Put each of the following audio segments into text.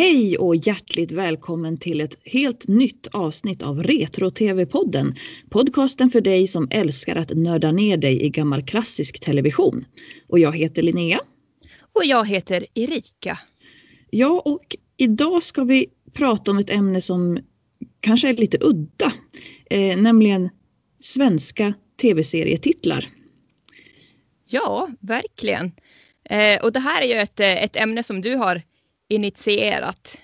Hej och hjärtligt välkommen till ett helt nytt avsnitt av Retro-TV-podden. Podcasten för dig som älskar att nörda ner dig i gammal klassisk television. Och jag heter Linnea. Och jag heter Erika. Ja, och idag ska vi prata om ett ämne som kanske är lite udda, eh, nämligen svenska tv-serietitlar. Ja, verkligen. Eh, och det här är ju ett, ett ämne som du har initierat.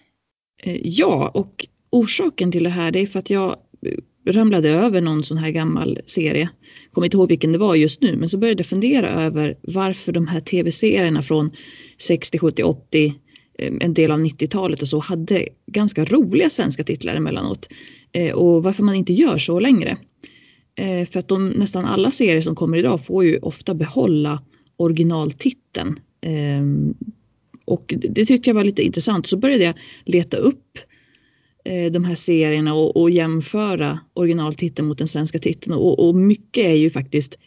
Eh, ja, och orsaken till det här det är för att jag eh, ramlade över någon sån här gammal serie. Kommer inte ihåg vilken det var just nu, men så började jag fundera över varför de här tv-serierna från 60, 70, 80, en del av 90-talet och så hade ganska roliga svenska titlar emellanåt. Eh, och varför man inte gör så längre. För att de, nästan alla serier som kommer idag får ju ofta behålla originaltiteln. Ehm, och det tyckte jag var lite intressant. Så började jag leta upp eh, de här serierna och, och jämföra originaltiteln mot den svenska titeln. Och, och, mycket är ju faktiskt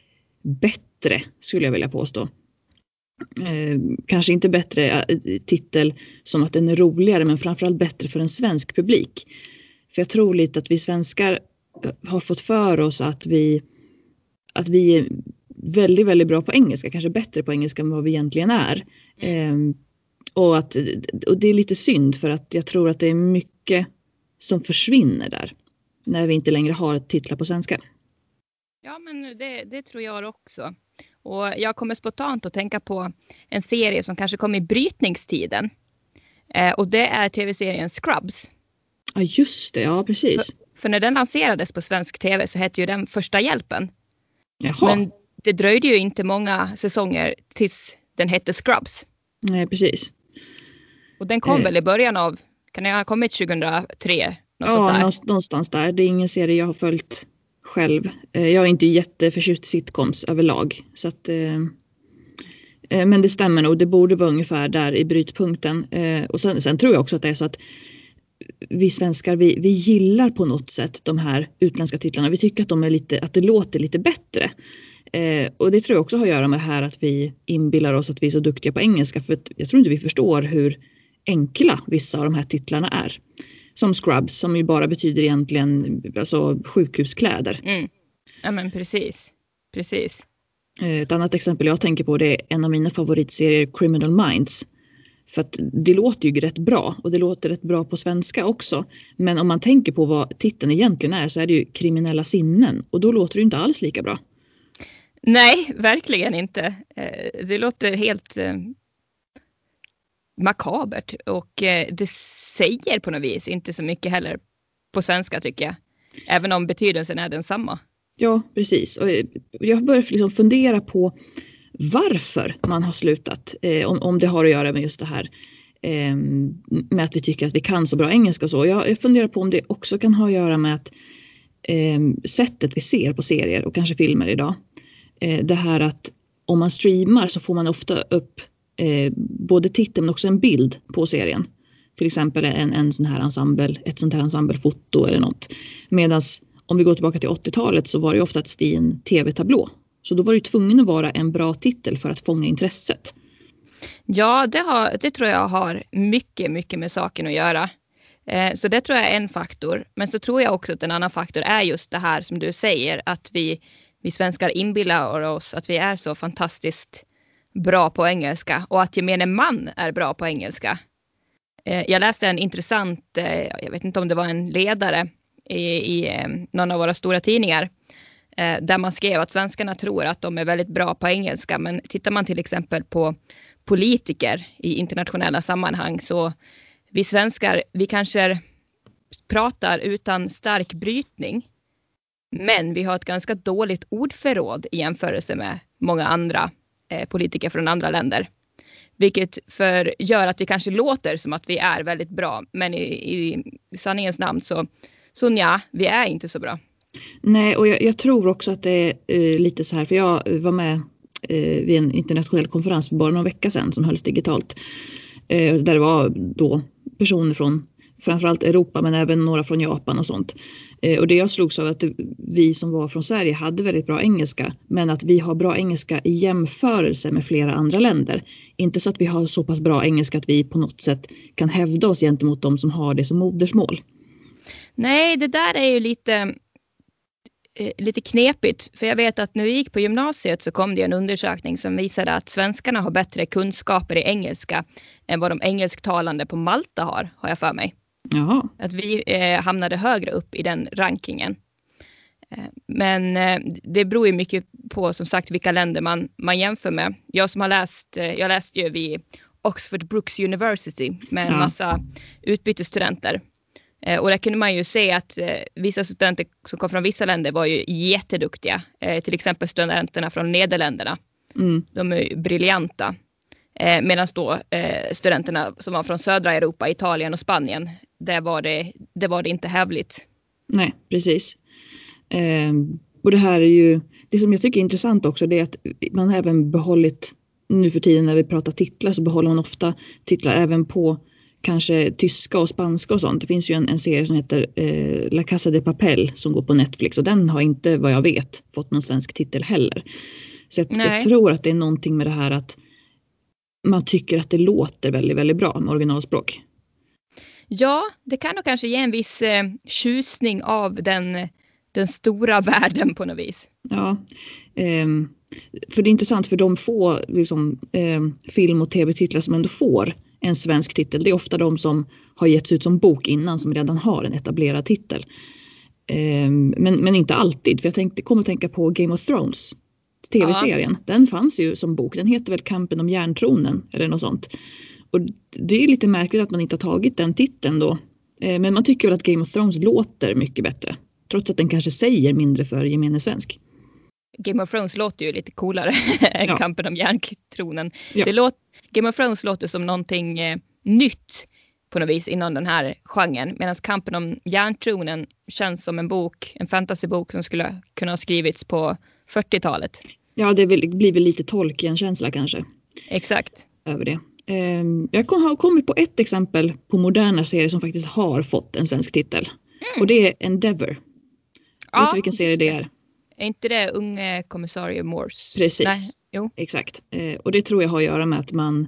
bättre skulle jag vilja påstå. Eh, kanske inte bättre eh, titel som att den är roligare men framförallt bättre för en svensk publik. För jag tror lite att vi svenskar har fått för oss att vi, att vi är väldigt, väldigt bra på engelska, kanske bättre på engelska än vad vi egentligen är. Mm. Och, att, och det är lite synd för att jag tror att det är mycket som försvinner där. När vi inte längre har titlar på svenska. Ja men det, det tror jag också. Och jag kommer spontant att tänka på en serie som kanske kom i brytningstiden. Eh, och det är tv-serien Scrubs. Ja just det, ja precis. För, för, när den lanserades på svensk tv så hette ju den Första hjälpen. Jaha. Men det dröjde ju inte många säsonger tills den hette Scrubs. Nej precis. Och den kom eh. väl i början av, kan det ha kommit 2003? ja, någonstans där. Det är ingen serie jag har följt själv. Eh, jag är inte jätteförtjust i sitcoms överlag. Så att, eh, eh, men det stämmer nog, det borde vara ungefär där i brytpunkten. Och sen, sen tror jag också att det är så att vi svenskar vi, vi gillar på något sätt de här utländska titlarna. Vi tycker att, de är lite, att det låter lite bättre. Eh, och det tror jag också har att göra med det här att vi inbillar oss att vi är så duktiga på engelska. För jag tror inte vi förstår hur enkla vissa av de här titlarna är. Som Scrubs som ju bara betyder egentligen alltså, sjukhuskläder. Mm. Ja men precis. Precis. Eh, ett annat exempel jag tänker på det är en av mina favoritserier Criminal Minds. För att det låter ju rätt bra och det låter rätt bra på svenska också. Men om man tänker på vad titeln egentligen är så är det ju kriminella sinnen och då låter det inte alls lika bra. Nej, verkligen inte. Eh, det låter helt eh, makabert och eh, det säger på något vis inte så mycket heller på svenska tycker jag. Även om betydelsen är densamma. Ja, precis. Och eh, jag börjar liksom fundera på varför man har slutat. Eh, om, om det har att göra med just det här eh, med att vi tycker att vi kan så bra engelska och så. Jag, jag funderar på om det också kan ha att göra med att eh, sättet vi ser på serier och kanske filmer idag. Eh, det här att om man streamar så får man ofta upp eh, både titel men också en bild på serien. Till exempel en, en sån här ensemble, ett sånt här ensemblefoto eller något. Medan om vi går tillbaka till 80-talet så var det oftast i en tv-tablå. Så då var det tvungen att vara en bra titel för att fånga intresset. Ja, det, har, det tror jag har mycket, mycket med saken att göra. Eh, så det tror jag är en faktor. Men så tror jag också att en annan faktor är just det här som du säger, att vi, vi svenskar inbillar oss att vi är så fantastiskt bra på engelska och att gemene man är bra på engelska. Eh, jag läste en intressant, eh, jag vet inte om det var en ledare i, i eh, någon av våra stora tidningar, där man skrev att svenskarna tror att de är väldigt bra på engelska, men tittar man till exempel på politiker i internationella sammanhang så vi svenskar, vi kanske pratar utan stark brytning, men vi har ett ganska dåligt ordförråd i jämförelse med många andra Eh, politiker från andra länder. Vilket för, gör att vi kanske låter som att vi är väldigt bra. Men i, i, sanningens namn så, så ja, vi är inte så bra. Nej, och jag, jag tror också att det är eh, lite så här, för jag var med eh, vid en internationell konferens för bara någon vecka sedan som hölls digitalt. Där det var då personer från framförallt Europa men även några från Japan och sånt. Eh, och det jag slogs av att vi som var från Sverige hade väldigt bra engelska men att vi har bra engelska i jämförelse med flera andra länder. Inte så att vi har så pass bra engelska att vi på något sätt kan hävda oss gentemot de som har det som modersmål. Nej, det där är ju lite eh, lite knepigt. För jag vet att när vi gick på gymnasiet så kom det en undersökning som visade att svenskarna har bättre kunskaper i engelska än vad de engelsktalande på Malta har, har jag för mig. Jaha. Att vi eh, hamnade högre upp i den rankingen. Eh, men eh, det beror ju mycket på som sagt vilka länder man, man jämför med. Jag som har läst, eh, jag läste ju vid Oxford Brooks University med en ja. massa utbytesstudenter. Och där kunde man ju se att vissa studenter som kom från vissa länder var ju jätteduktiga. Till exempel studenterna från Nederländerna. Mm. De är briljanta. Medan då studenterna som var från södra Europa, Italien och Spanien, där var det, det, var det inte hävligt. Nej, precis. och det här är ju, det som jag tycker är intressant också det är att man även behållit, nu för tiden när vi pratar titlar så behåller man ofta titlar även på kanske tyska och spanska och sånt. Det finns ju en, en serie som heter eh, La Casa de Papel som går på Netflix och den har inte vad jag vet fått någon svensk titel heller. Så jag, jag, tror att det är någonting med det här att man tycker att det låter väldigt, väldigt bra med originalspråk. Ja, det kan nog kanske ge en viss eh, tjusning av den, den stora världen på något vis. Ja, eh, för det är intressant för de få liksom, eh, film och tv-titlar som ändå får en svensk titel. Det är ofta de som har getts ut som bok innan som redan har en etablerad titel. Ehm, men, men inte alltid, för jag tänkte, kom att tänka på Game of Thrones. Tv-serien, ja. den fanns ju som bok. Den heter väl Kampen om järntronen eller något sånt. Och det är lite märkligt att man inte har tagit den titeln då. Ehm, men man tycker väl att Game of Thrones låter mycket bättre. Trots att den kanske säger mindre för gemene svensk. Game of Thrones låter ju lite coolare än ja. Kampen om järntronen. Ja. Det låter Game of Thrones låter som någonting eh, nytt på något vis inom den här genren. Medan Kampen om järntronen känns som en bok, en fantasybok som skulle kunna ha skrivits på 40-talet. Ja, det blir väl lite Tolkien-känsla kanske. Exakt. Över det. Ehm, jag har kommit på ett exempel på moderna serier som faktiskt har fått en svensk titel. Mm. Och det är Endeavour. Ja, Vet du vilken serie det är? Är inte det unge kommissarie Morse? Precis. Nej, jo. Exakt. Eh, och det tror jag har att göra med att man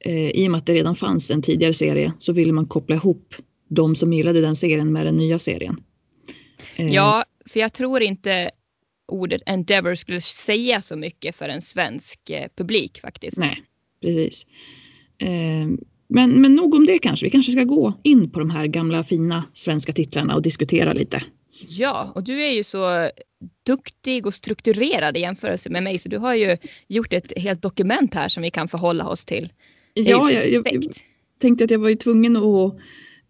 eh, i och med att det redan fanns en tidigare serie så ville man koppla ihop de som gillade den serien med den nya serien. Eh, ja, för jag tror inte ordet endeavor skulle säga så mycket för en svensk publik faktiskt. Nej, precis. Eh, men, men nog om det kanske. Vi kanske ska gå in på de här gamla fina svenska titlarna och diskutera lite. Ja, och du är ju så duktig och strukturerad i jämförelse med mig så du har ju gjort ett helt dokument här som vi kan förhålla oss till. Ja, jag, jag, jag, tänkte att jag var ju tvungen att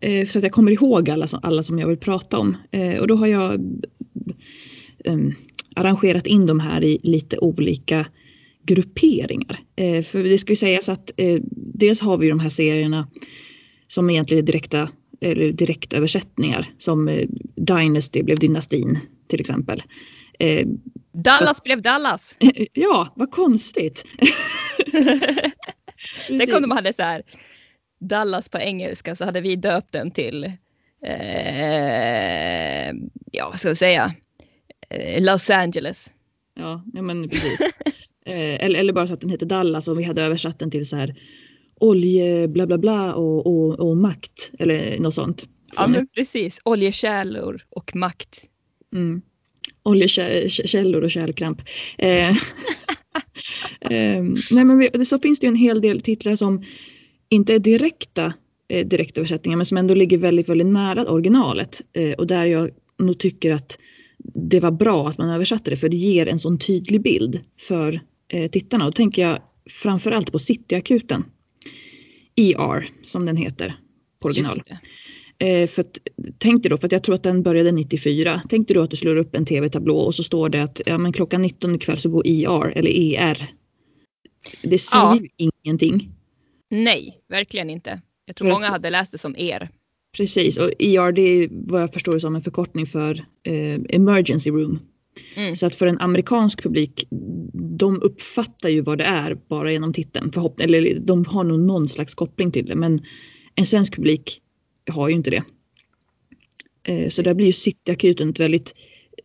eh, så att jag kommer ihåg alla som, alla som jag vill prata om eh, och då har jag eh, arrangerat in de här i lite olika grupperingar. Eh, för det ska ju sägas att eh, dels har vi de här serierna som egentligen är direkta eller direktöversättningar som eh, Dynasty blev dynastin till exempel. Eh, Dallas så, blev Dallas. ja, vad konstigt. Tänk om de hade så här Dallas på engelska så hade vi döpt den till eh, ja vad ska jag säga eh, Los Angeles. Ja, ja men precis. eh, eller, eller bara så att den heter Dallas och vi hade översatt den till så här olje bla bla bla och, och, och makt eller något sånt. Ja men precis, oljekällor och makt. Mm. Oljekällor och kärlkramp. Eh, eh, nej men vi, så finns det ju en hel del titlar som inte är direkta eh, direktöversättningar men som ändå ligger väldigt, väldigt nära originalet. Eh, och där jag nog tycker att det var bra att man översatte det för det ger en sån tydlig bild för tittarna. Och då tänker jag framförallt på Cityakuten. ER som den heter på original. Eh, för att, tänk dig då, för att jag tror att den började 94. Tänk dig då att du slår upp en tv-tablå och så står det att ja, men klockan 19 ikväll så går ER eller ER. Det säger ja. ju ingenting. Nej, verkligen inte. Jag tror för många att, hade läst det som ER. Precis, och ER det är vad jag förstår som en förkortning för eh, emergency room. Mm. Så att för en amerikansk publik, de uppfattar ju vad det är bara genom titeln. Förhopp eller de har nog någon slags koppling till det. Men en svensk publik har ju inte det. Eh, så där blir ju Cityakuten ett väldigt,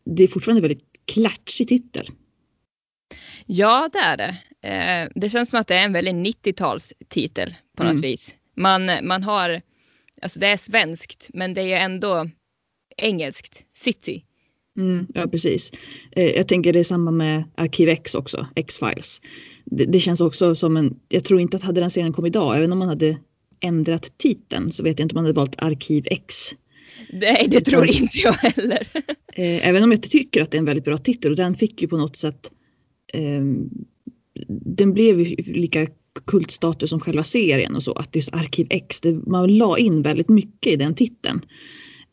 det är fortfarande en väldigt klatschig titel. Ja, det är det. Eh, det känns som att det är en väldigt 90-talstitel på något mm. vis. Man, man har, alltså det är svenskt men det är ändå engelskt, City. Mm, ja precis. Eh, jag tänker det är samma med Arkiv X också, X-Files. Det, det, känns också som en, jag tror inte att hade den serien kommit idag, även om man hade ändrat titeln så vet jag inte om man hade valt Arkiv X. Nej, det tror inte jag heller. Eh, även om jag tycker att det är en väldigt bra titel och den fick ju på något sätt eh, den blev ju lika kultstatus som själva serien och så att just Arkiv X, det, man la in väldigt mycket i den titeln.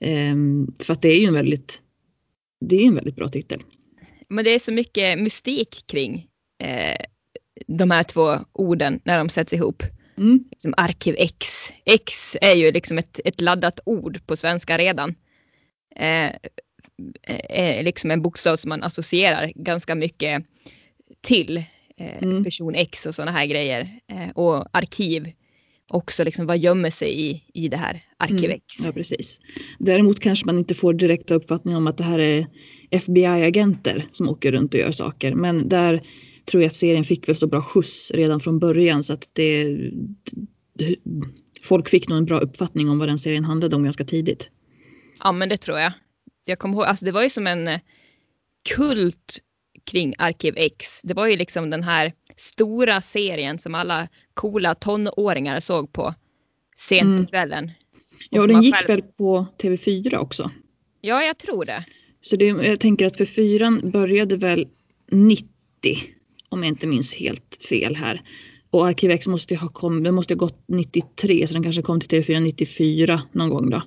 Eh, för att det är ju en väldigt, det är en väldigt bra titel. Men det är så mycket mystik kring eh, de här två orden när de sätts ihop. Mm. Liksom Arkiv X. X är ju liksom ett, ett laddat ord på svenska redan. Eh, är liksom en bokstav som man associerar ganska mycket till eh, mm. person X och sådana här grejer. Eh, och arkiv också liksom vad gömmer sig i, i det här arkiv mm. Ja precis. Däremot kanske man inte får direkta uppfattning om att det här är FBI-agenter som åker runt och gör saker. Men där tror jag att serien fick väl så bra skjuts redan från början så att det, folk fick nog en bra uppfattning om vad den serien handlade om ganska tidigt. Ja men det tror jag. Jag kommer ihåg, alltså det var ju som en eh, kult kring Arkiv X. Det var ju liksom den här stora serien som alla coola tonåringar såg på sent mm. på kvällen. Ja och den gick själv... väl på TV4 också? Ja jag tror det. Så det, jag tänker att för fyran började väl 90 om jag inte minns helt fel här. Och Arkivex måste ha kommit, den måste ha gått 93 så den kanske kom till TV4 94 någon gång då.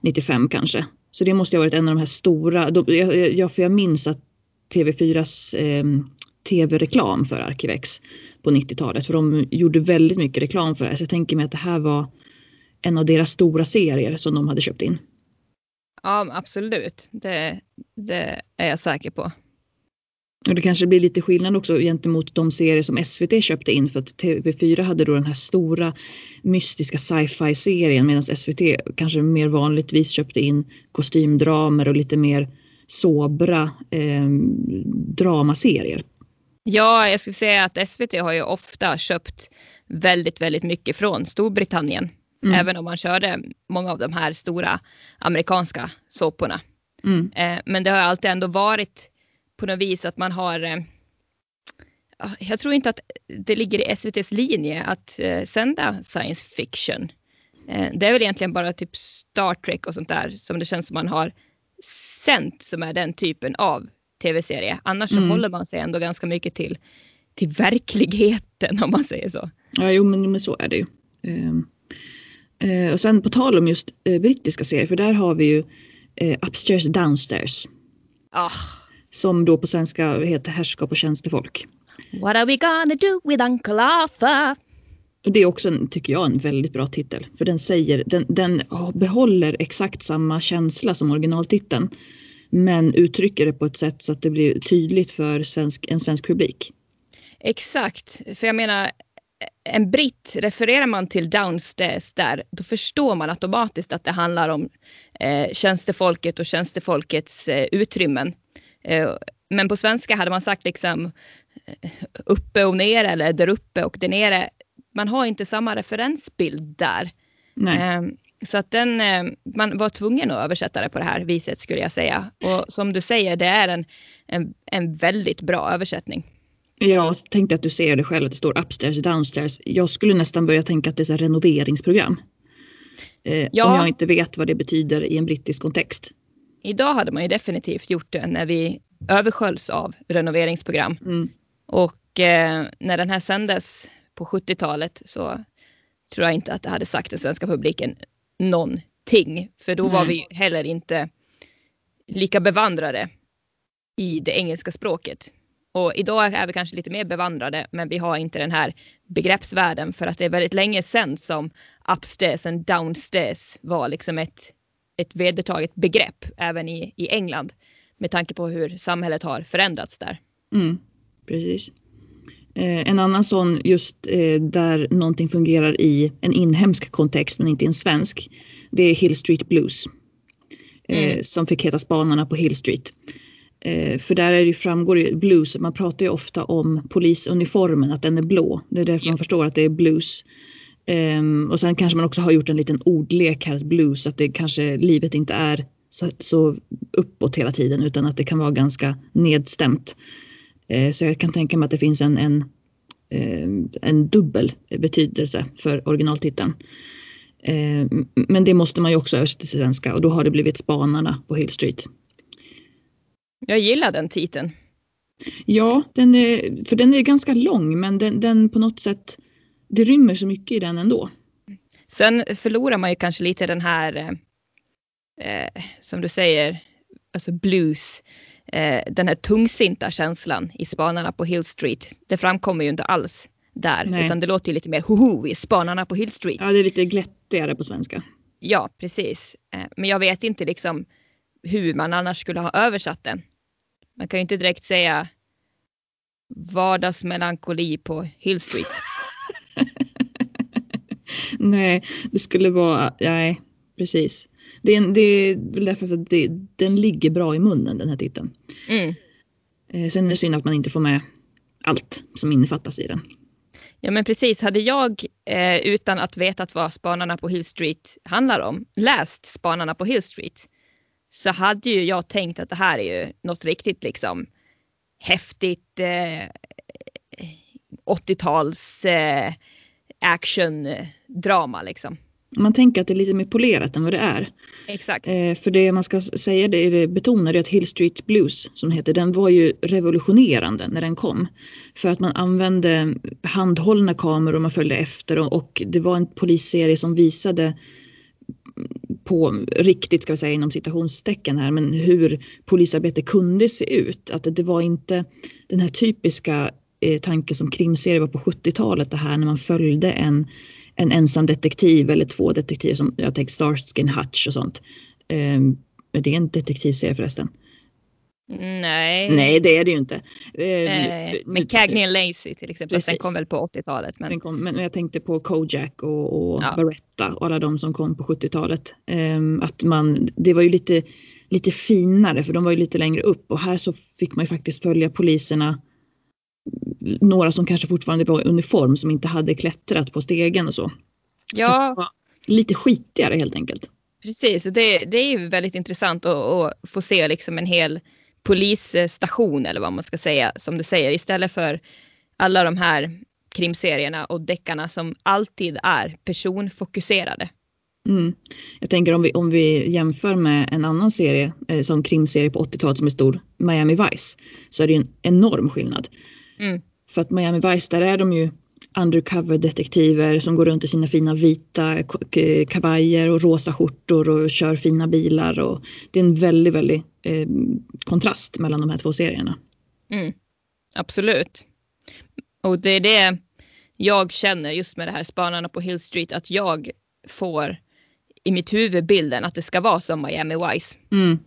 95 kanske. Så det måste ha varit en av de här stora, då, jag, jag, för jag minns att TV4s eh, tv-reklam för Arkivex på 90-talet. För de gjorde väldigt mycket reklam för det. Så jag tänker mig att det här var en av deras stora serier som de hade köpt in. Ja absolut, det, det är jag säker på. Och det kanske blir lite skillnad också gentemot de serier som SVT köpte in för att TV4 hade då den här stora mystiska sci-fi serien medan SVT kanske mer vanligtvis köpte in kostymdramer och lite mer sobra eh, dramaserier. Ja, jag skulle säga att SVT har ju ofta köpt väldigt, väldigt mycket från Storbritannien. Mm. Även om man körde många av de här stora amerikanska såporna. Mm. Eh, men det har alltid ändå varit på något vis att man har eh, jag tror inte att det ligger i SVTs linje att eh, sända science fiction. Eh, det är väl egentligen bara typ Star Trek och sånt där som det känns som man har sänt som är den typen av tv-serie. Annars mm. så håller man sig ändå ganska mycket till, till verkligheten om man säger så. Ja, jo men, men så är det ju. Eh, och sen på tal om just eh, brittiska serier, för där har vi ju eh, Upstairs Downstairs. Ah som då på svenska heter Härskap och tjänstefolk. What are we gonna do with Uncle Arthur? Det är också, en, tycker jag, en väldigt bra titel. För den säger, den, den behåller exakt samma känsla som originaltiteln. Men uttrycker det på ett sätt så att det blir tydligt för svensk, en svensk publik. Exakt, för jag menar en britt, refererar man till downstairs där, då förstår man automatiskt att det handlar om eh, tjänstefolket och tjänstefolkets eh, utrymmen. Eh, men på svenska hade man sagt liksom eh, uppe och ner eller där uppe och där nere. Man har inte samma referensbild där. Nej. Så att den, eh, man var tvungen att översätta det på det här viset skulle jag säga. Och som du säger, det är en, en, en väldigt bra översättning. Jag tänkte att du ser det själv att det står upstairs, downstairs. Jag skulle nästan börja tänka att det är ett renoveringsprogram. ja. Om jag inte vet vad det betyder i en brittisk kontext idag hade man ju definitivt gjort det när vi översköljs av renoveringsprogram. Mm. Och eh, när den här sändes på 70-talet så tror jag inte att det hade sagt den svenska publiken någonting. För då var vi heller inte lika bevandrade i det engelska språket. Och idag är vi kanske lite mer bevandrade men vi har inte den här begreppsvärlden för att det är väldigt länge sedan som upstairs and downstairs var liksom ett ett vedertaget begrepp även i, i England med tanke på hur samhället har förändrats där. Mm, precis. Eh, en annan sån just eh, där någonting fungerar i en inhemsk kontext men inte i en svensk. Det är Hill Street Blues. eh, Mm. som fick heta Spanarna på Hill Street. För där är det framgår det blues, man pratar ju ofta om polisuniformen, att den är blå. Det är därför man förstår att det är blues. Ehm, och sen kanske man också har gjort en liten ordlek här, blues, att det kanske livet inte är så, så uppåt hela tiden utan att det kan vara ganska nedstämt. Eh, så jag kan tänka mig att det finns en, en, eh, en dubbel betydelse för originaltiteln. Eh, men det måste man ju också översätta till svenska och då har det blivit Spanarna på Hill Street. Jag gillar den titeln. Ja, den är, för den är ganska lång men den, den på något sätt, det rymmer så mycket i den ändå. Sen förlorar man ju kanske lite den här, eh, eh, som du säger, alltså blues, eh, den här tungsinta känslan i Spanarna på Hill Street. Det framkommer ju inte alls där, Nej. utan det låter ju lite mer hoho, är Spanarna på Hill Street. Ja, det är lite glättigare på svenska. Ja, precis. Eh, Men jag vet inte liksom hur man annars skulle ha översatt den. Man kan ju inte direkt säga vardagsmelankoli på Hill Street. nej, det skulle vara, nej, precis. Det är, det är väl därför att det, den ligger bra i munnen den här titeln. Mm. Eh, sen är det synd att man inte får med allt som innefattas i den. Ja men precis, hade jag eh, utan att veta vad Spanarna på Hill Street handlar om läst Spanarna på Hill Street så hade ju jag tänkt att det här är ju något riktigt liksom häftigt eh, 80-tals eh, action eh, drama liksom. Man tänker att det är lite mer polerat än vad det är. Exakt. Eh, för det man ska säga, det, det betonar det att Hill Street Blues som heter, den var ju revolutionerande när den kom. För att man använde handhållna kameror och man följde efter och, och det var en polisserie som visade på riktigt ska vi säga inom citationstecken här, men hur polisarbete kunde se ut. Att det, det var inte den här typiska eh, tanken som krimserier var på 70-talet, det här när man följde en, en ensam detektiv eller två detektiver som jag tänker Starsky and Hutch och sånt. Eh, men det är en detektivserie förresten. Nej. Nej, det är det ju inte. Eh, men Cagney Lacey till exempel, Precis. den kom väl på 80-talet. Men... Kom, men jag tänkte på Kojak och, och Ja. Baretta och alla de som kom på 70-talet. Ehm, att man, det var ju lite, lite finare för de var ju lite längre upp och här så fick man ju faktiskt följa poliserna. Några som kanske fortfarande var i uniform som inte hade klättrat på stegen och så. Så Ja, var lite skitigare helt enkelt. precis. Det, det är ju väldigt intressant att, att få se liksom en hel polisstation eller vad man ska säga, som du säger, istället för alla de här krimserierna och deckarna som alltid är personfokuserade. Mm. Jag tänker om vi, om vi jämför med en annan serie eh, som krimserie på 80-talet som är stor, Miami Vice, så är det en enorm skillnad. Mm. För att Miami Vice, där är de ju undercover detektiver som går runt i sina fina vita kavajer och rosa skjortor och kör fina bilar. Och det är en väldigt, väldigt eh, kontrast mellan de här två serierna. Mm. Absolut. Och det är det jag känner just med det här Spanarna på Hill Street, att jag får i mitt huvud bilden att det ska vara som Miami Vice. Mm.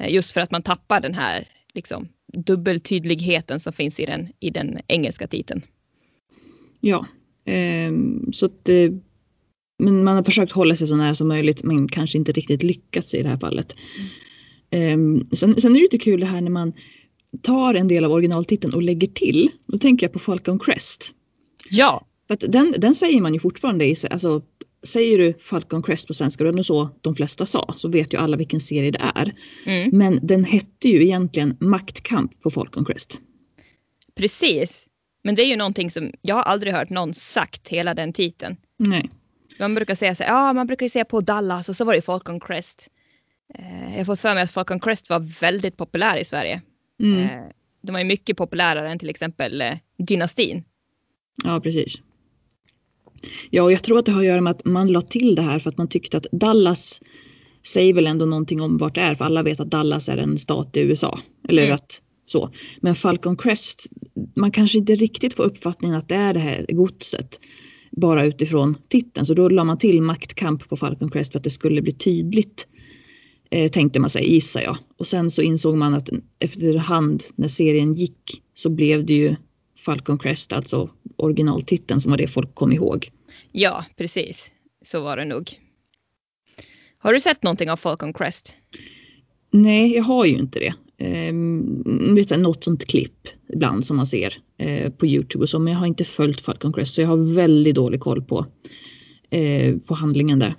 Eh, Just för att man tappar den här liksom, dubbeltydligheten som finns i den, i den engelska titeln. Ja, ehm, så att eh, men man har försökt hålla sig så nära som möjligt men kanske inte riktigt lyckats i det här fallet. Ehm, sen, sen är det lite kul det här när man tar en del av originaltiteln och lägger till. Då tänker jag på Falcon Crest. Ja, För den, den säger man ju fortfarande i, alltså säger du Falcon Crest på svenska, och så de flesta sa, så vet ju alla vilken serie det är. mm, Men den hette ju egentligen Maktkamp på Falcon Crest. precis. Men det är ju någonting som jag har aldrig hört någon sagt hela den titeln. Nej. Man brukar säga så ja man brukar ju säga på Dallas och så var det Falcon Crest. Eh, jag har fått för mig att Falcon Crest var väldigt populär i Sverige. Mm. Eh, de var ju mycket populärare än till exempel eh, Dynastin. Ja, precis. Ja, och jag tror att det har att göra med att man la till det här för att man tyckte att Dallas säger väl ändå någonting om vart det är, för alla vet att Dallas är en stat i USA. Eller Mm. att så. Men Falcon Crest, man kanske inte riktigt får uppfattningen att det är det här godset bara utifrån titeln. Så då la man till maktkamp på Falcon Crest för att det skulle bli tydligt. Eh, tänkte man sig, gissar jag. Och sen så insåg man att efterhand när serien gick så blev det ju Falcon Crest, alltså originaltiteln som var det folk kom ihåg. Ja, precis. Så var det nog. Har du sett någonting av Falcon Crest? Nej, jag har ju inte det. Jag, något sånt klipp ibland som man ser eh, på Youtube och så, men jag har inte följt Falcon Crest så jag har väldigt dålig koll på, eh, på handlingen där.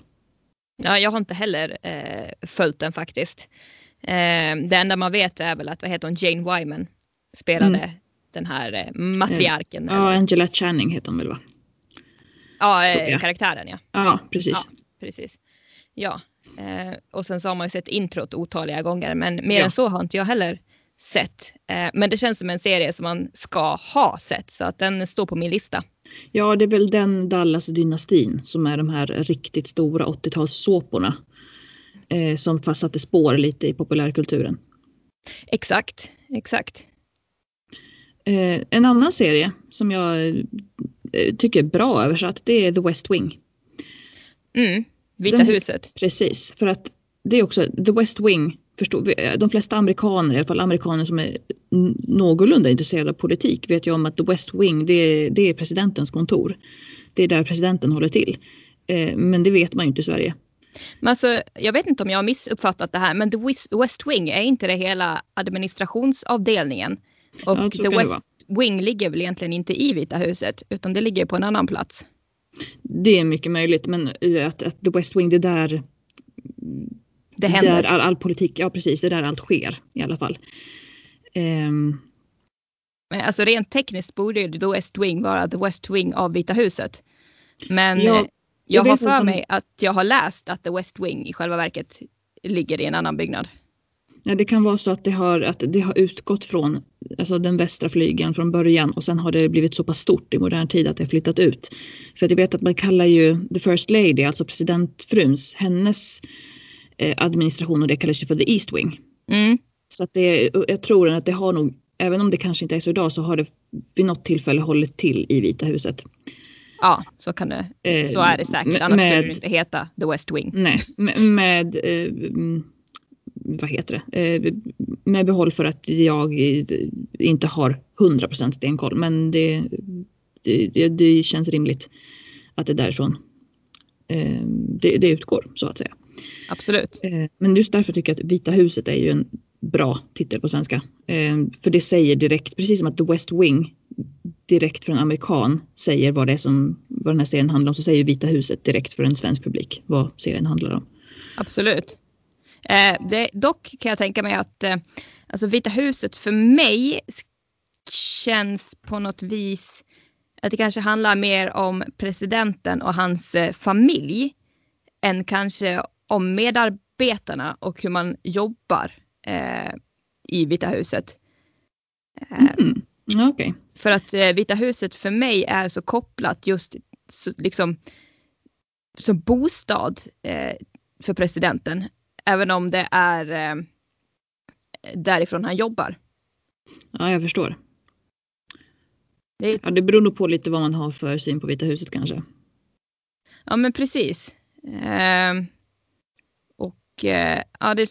Ja, jag har inte heller eh, följt den faktiskt. Eh, det enda man vet är väl att vad heter hon, Jane Wyman spelade mm. Den här eh, matriarken. Ja, Angela Channing heter hon väl va? Ja, eh, karaktären ja. Ja, precis. Ja, precis. Ja, eh, och sen så har man ju sett introt otaliga gånger men mer ja. än så har inte jag heller sett. Eh, men det känns som en serie som man ska ha sett så att den står på min lista. Ja, det är väl den Dallas-dynastin som är de här riktigt stora 80-talssåporna eh, som satte spår lite i populärkulturen. Exakt, exakt. Eh, en annan serie som jag eh, tycker är bra översatt det är The West Wing. Mm, Vita Den, huset. Precis, för att det är också The West Wing. Förstår, de flesta amerikaner, i alla fall amerikaner som är någorlunda intresserade av politik vet ju om att The West Wing det är, det är presidentens kontor. Det är där presidenten håller till. Eh, men det vet man ju inte i Sverige. Men alltså, jag vet inte om jag har missuppfattat det här, men The West Wing, är inte det hela administrationsavdelningen? Och ja, The West Wing ligger väl egentligen inte i Vita huset, utan det ligger på en annan plats. Det är mycket möjligt, men att, att The West Wing, det är där det händer. Där all, all, politik, ja precis, det är där allt sker i alla fall. Um, men alltså rent tekniskt borde ju The West Wing vara The West Wing av Vita huset. Men ja, jag, har för mig att jag har läst att The West Wing i själva verket ligger i en annan byggnad. Ja, det kan vara så att det har, att det har utgått från alltså den västra flygeln från början och sen har det blivit så pass stort i modern tid att det har flyttat ut. För att jag vet att man kallar ju the first lady, alltså presidentfruns, hennes eh, administration och det kallas ju för the east wing. Mm. Så att det, jag tror att det har nog, även om det kanske inte är så idag, så har det vid något tillfälle hållit till i Vita huset. Ja, så kan det. Eh, så är det säkert. Annars med, skulle det inte heta The West Wing. Nej, med, med eh, vad heter det? Eh, med behåll för att jag inte har 100% stenkoll. Men det, det, det, känns rimligt att det är därifrån eh, det, det utgår så att säga. Absolut. Eh, men just därför tycker jag att Vita huset är ju en bra titel på svenska. För det säger direkt, precis som att The West Wing direkt för en amerikan säger vad det är som vad den här serien handlar om så säger Vita huset direkt för en svensk publik vad serien handlar om. Absolut. Eh, det, dock kan jag tänka mig att eh, alltså Vita huset för mig känns på något vis att det kanske handlar mer om presidenten och hans eh, familj än kanske om medarbetarna och hur man jobbar eh, i Vita huset. Mm. Okay. För att eh, Vita huset för mig är så kopplat just så, liksom som bostad eh, för presidenten. Även om det är eh, därifrån han jobbar. Ja, jag förstår. Det, ja, det beror nog på lite vad man har för syn på Vita huset kanske. Ja, men precis. Eh, och eh, ja, det är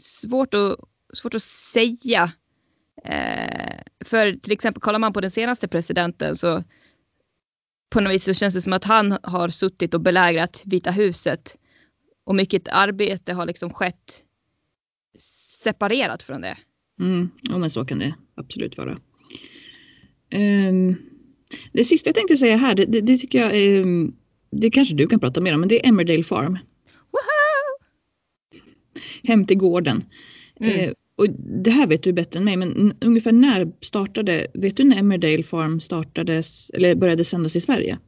svårt att, svårt att säga. Eh, för till exempel kollar man på den senaste presidenten så på något vis så känns det som att han har suttit och belägrat Vita huset och mycket arbete har liksom skett separerat från det. Mm, ja men så kan det absolut vara. Um, det sista jag tänkte säga här, det, det, det tycker jag, um, det kanske du kan prata mer om, men det är Emmerdale Farm. Woho! Hem till gården. Mm. Uh, och det här vet du bättre än mig, men ungefär när startade, vet du när Emmerdale Farm startades eller började sändas i Sverige?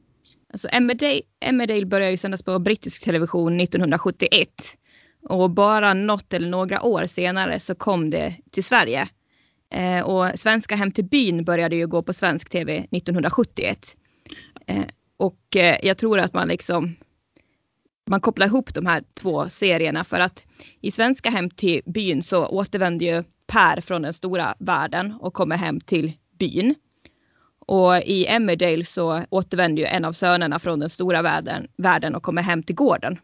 Alltså Emmerdale, Emmerdale började ju sändas på brittisk television 1971 och bara något eller några år senare så kom det till Sverige. Eh, och Svenska Hem till byn började ju gå på svensk tv 1971. Eh, och eh, jag tror att man liksom man kopplar ihop de här två serierna för att i Svenska Hem till byn så återvänder ju Per från den stora världen och kommer hem till byn. Och i Emmerdale så återvänder ju en av sönerna från den stora världen, världen och kommer hem till gården.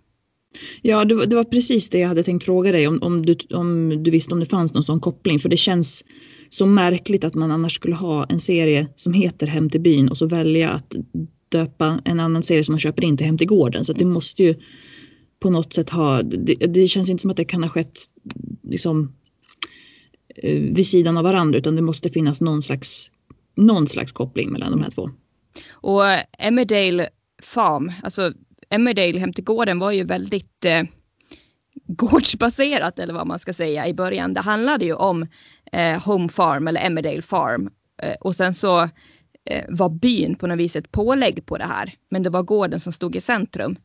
Ja, det var, det var, precis det jag hade tänkt fråga dig om, om, du, om du visste om det fanns någon sån koppling. För det känns så märkligt att man annars skulle ha en serie som heter Hem till byn och så välja att döpa en annan serie som man köper in till Hem till gården. Så det måste ju på något sätt ha, det, det, känns inte som att det kan ha skett liksom eh, vid sidan av varandra utan det måste finnas någon slags, någon slags koppling mellan de här två. Och eh, Emmerdale Farm, alltså Emmerdale hem till gården var ju väldigt eh, gårdsbaserat eller vad man ska säga i början. Det handlade ju om eh, Home Farm eller Emmerdale Farm eh, och sen så eh, var byn på något vis ett pålägg på det här. Men det var gården som stod i centrum.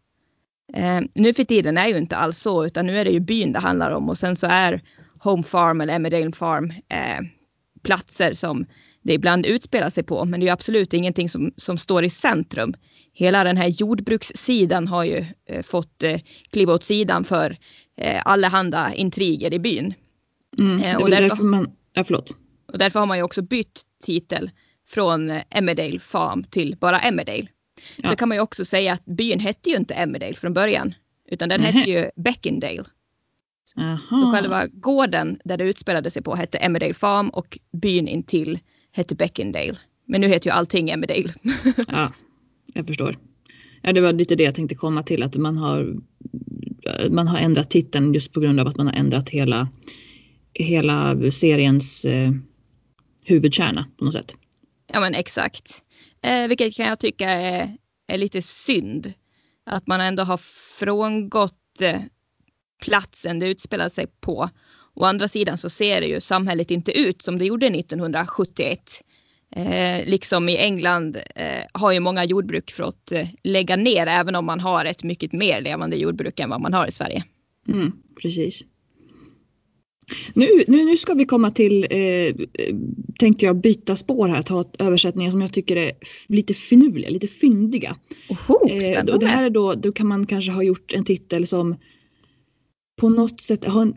Eh, nu för tiden är ju inte alls så utan nu är det ju byn det handlar om och sen så är Home Farm eller Emmerdale Farm eh, platser som det ibland utspelar sig på. Men det är absolut ingenting som, som står i centrum. Hela den här jordbrukssidan har ju eh, fått eh, kliva åt sidan för eh, allehanda intriger i byn. Mm, det är och därför, därför man, ja, förlåt. Och därför har man ju också bytt titel från eh, Emmerdale Farm till bara Emmerdale. Ja. Så kan man ju också säga att byn hette ju inte Emmerdale från början, utan den hette ju Beckindale. Aha. Så själva gården där det utspelade sig på hette Emmerdale Farm och byn intill hette Beckindale. Men nu heter ju allting Emmerdale. ja, jag förstår. Ja, det var lite det jag tänkte komma till att man har man har ändrat titeln just på grund av att man har ändrat hela, hela seriens eh, huvudkärna på något sätt. Ja men exakt. Eh, vilket kan jag tycka är, är lite synd. Att man ändå har frångått eh, platsen det utspelar sig på. Å andra sidan så ser det ju samhället inte ut som det gjorde 1971. Eh, liksom i England eh, har ju många jordbruk fått eh, lägga ner även om man har ett mycket mer levande jordbruk än vad man har i Sverige. Mm, precis. Nu, nu, nu ska vi komma till, eh, tänkte jag byta spår här, ta översättningar som jag tycker är lite finurliga, lite fyndiga. Oho, eh, och det här är då, då kan man kanske ha gjort en titel som på något sätt har en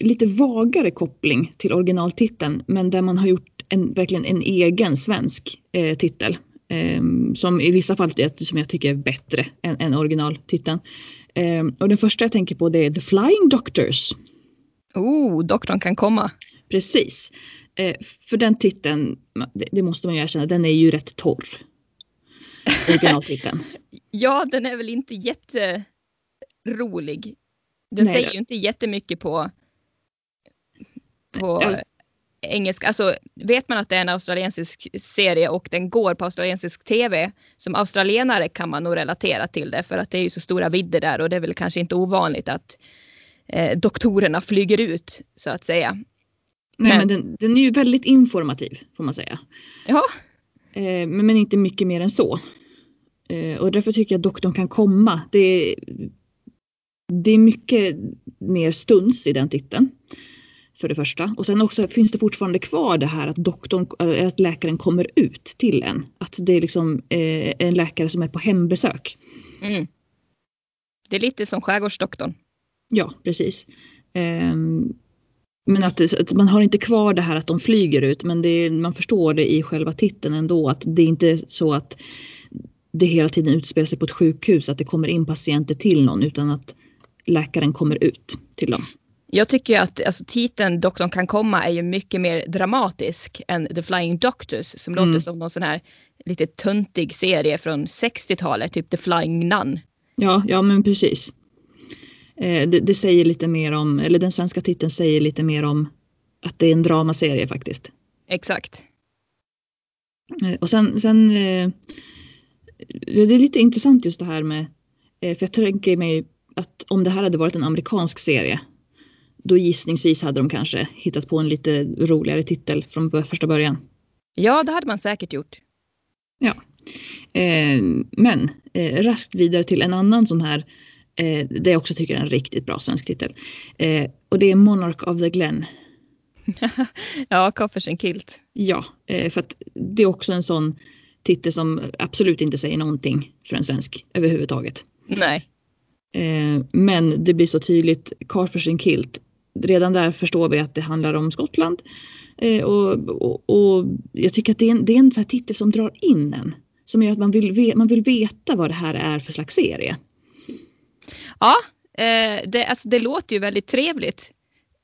lite vagare koppling till originaltiteln men där man har gjort en, verkligen en egen svensk eh, titel. Eh, som i vissa fall som jag tycker är bättre än, än originaltiteln. Eh, och den första jag tänker på det är The Flying Doctors. Oh, doktorn kan komma. Precis. Eh, för den titeln, det, det, måste man ju erkänna, den är ju rätt torr. Originaltiteln. ja, den är väl inte jätterolig. Den Nej, säger ju inte jättemycket på, på engelska, alltså vet man att det är en australiensisk serie och den går på australiensisk tv, som australienare kan man nog relatera till det för att det är ju så stora vidder där och det är väl kanske inte ovanligt att eh, doktorerna flyger ut så att säga. Nej men, men den, den, är ju väldigt informativ får man säga. Ja. Eh, men, men inte mycket mer än så. Eh, och därför tycker jag att doktorn kan komma. Det, det är mycket mer stuns i den titeln för det första. Och sen också finns det fortfarande kvar det här att doktorn, att läkaren kommer ut till en. Att det är liksom eh, en läkare som är på hembesök. Mm. Det är lite som skärgårdsdoktorn. Ja, precis. Eh, men att, det, att, man har inte kvar det här att de flyger ut men det, man förstår det i själva titeln ändå att det är inte så att det hela tiden utspelar sig på ett sjukhus att det kommer in patienter till någon utan att läkaren kommer ut till dem. Jag tycker att alltså, titeln Doktorn kan komma är ju mycket mer dramatisk än The Flying Doctors som mm. låter som någon sån här lite töntig serie från 60-talet, typ The Flying Nun. Ja, ja men precis. Eh, det, det, säger lite mer om, eller den svenska titeln säger lite mer om att det är en dramaserie faktiskt. Exakt. Eh, och sen, sen eh, det är lite intressant just det här med, eh, för jag tänker mig att om det här hade varit en amerikansk serie då gissningsvis hade de kanske hittat på en lite roligare titel från första början. Ja, det hade man säkert gjort. Ja. Eh, men eh, raskt vidare till en annan sån här, eh, det jag också tycker är en riktigt bra svensk titel. Eh, och det är Monarch of the Glen. ja, Coffers and Kilt. Ja, eh, för att det är också en sån titel som absolut inte säger någonting för en svensk överhuvudtaget. Nej. Eh, men det blir så tydligt, Carfers and Kilt redan där förstår vi att det handlar om Skottland. Eh, och, och, och, jag tycker att det är en, det är en så titel som drar in en. Som gör att man vill, man vill veta vad det här är för slags serie. Ja, eh, det, alltså det låter ju väldigt trevligt.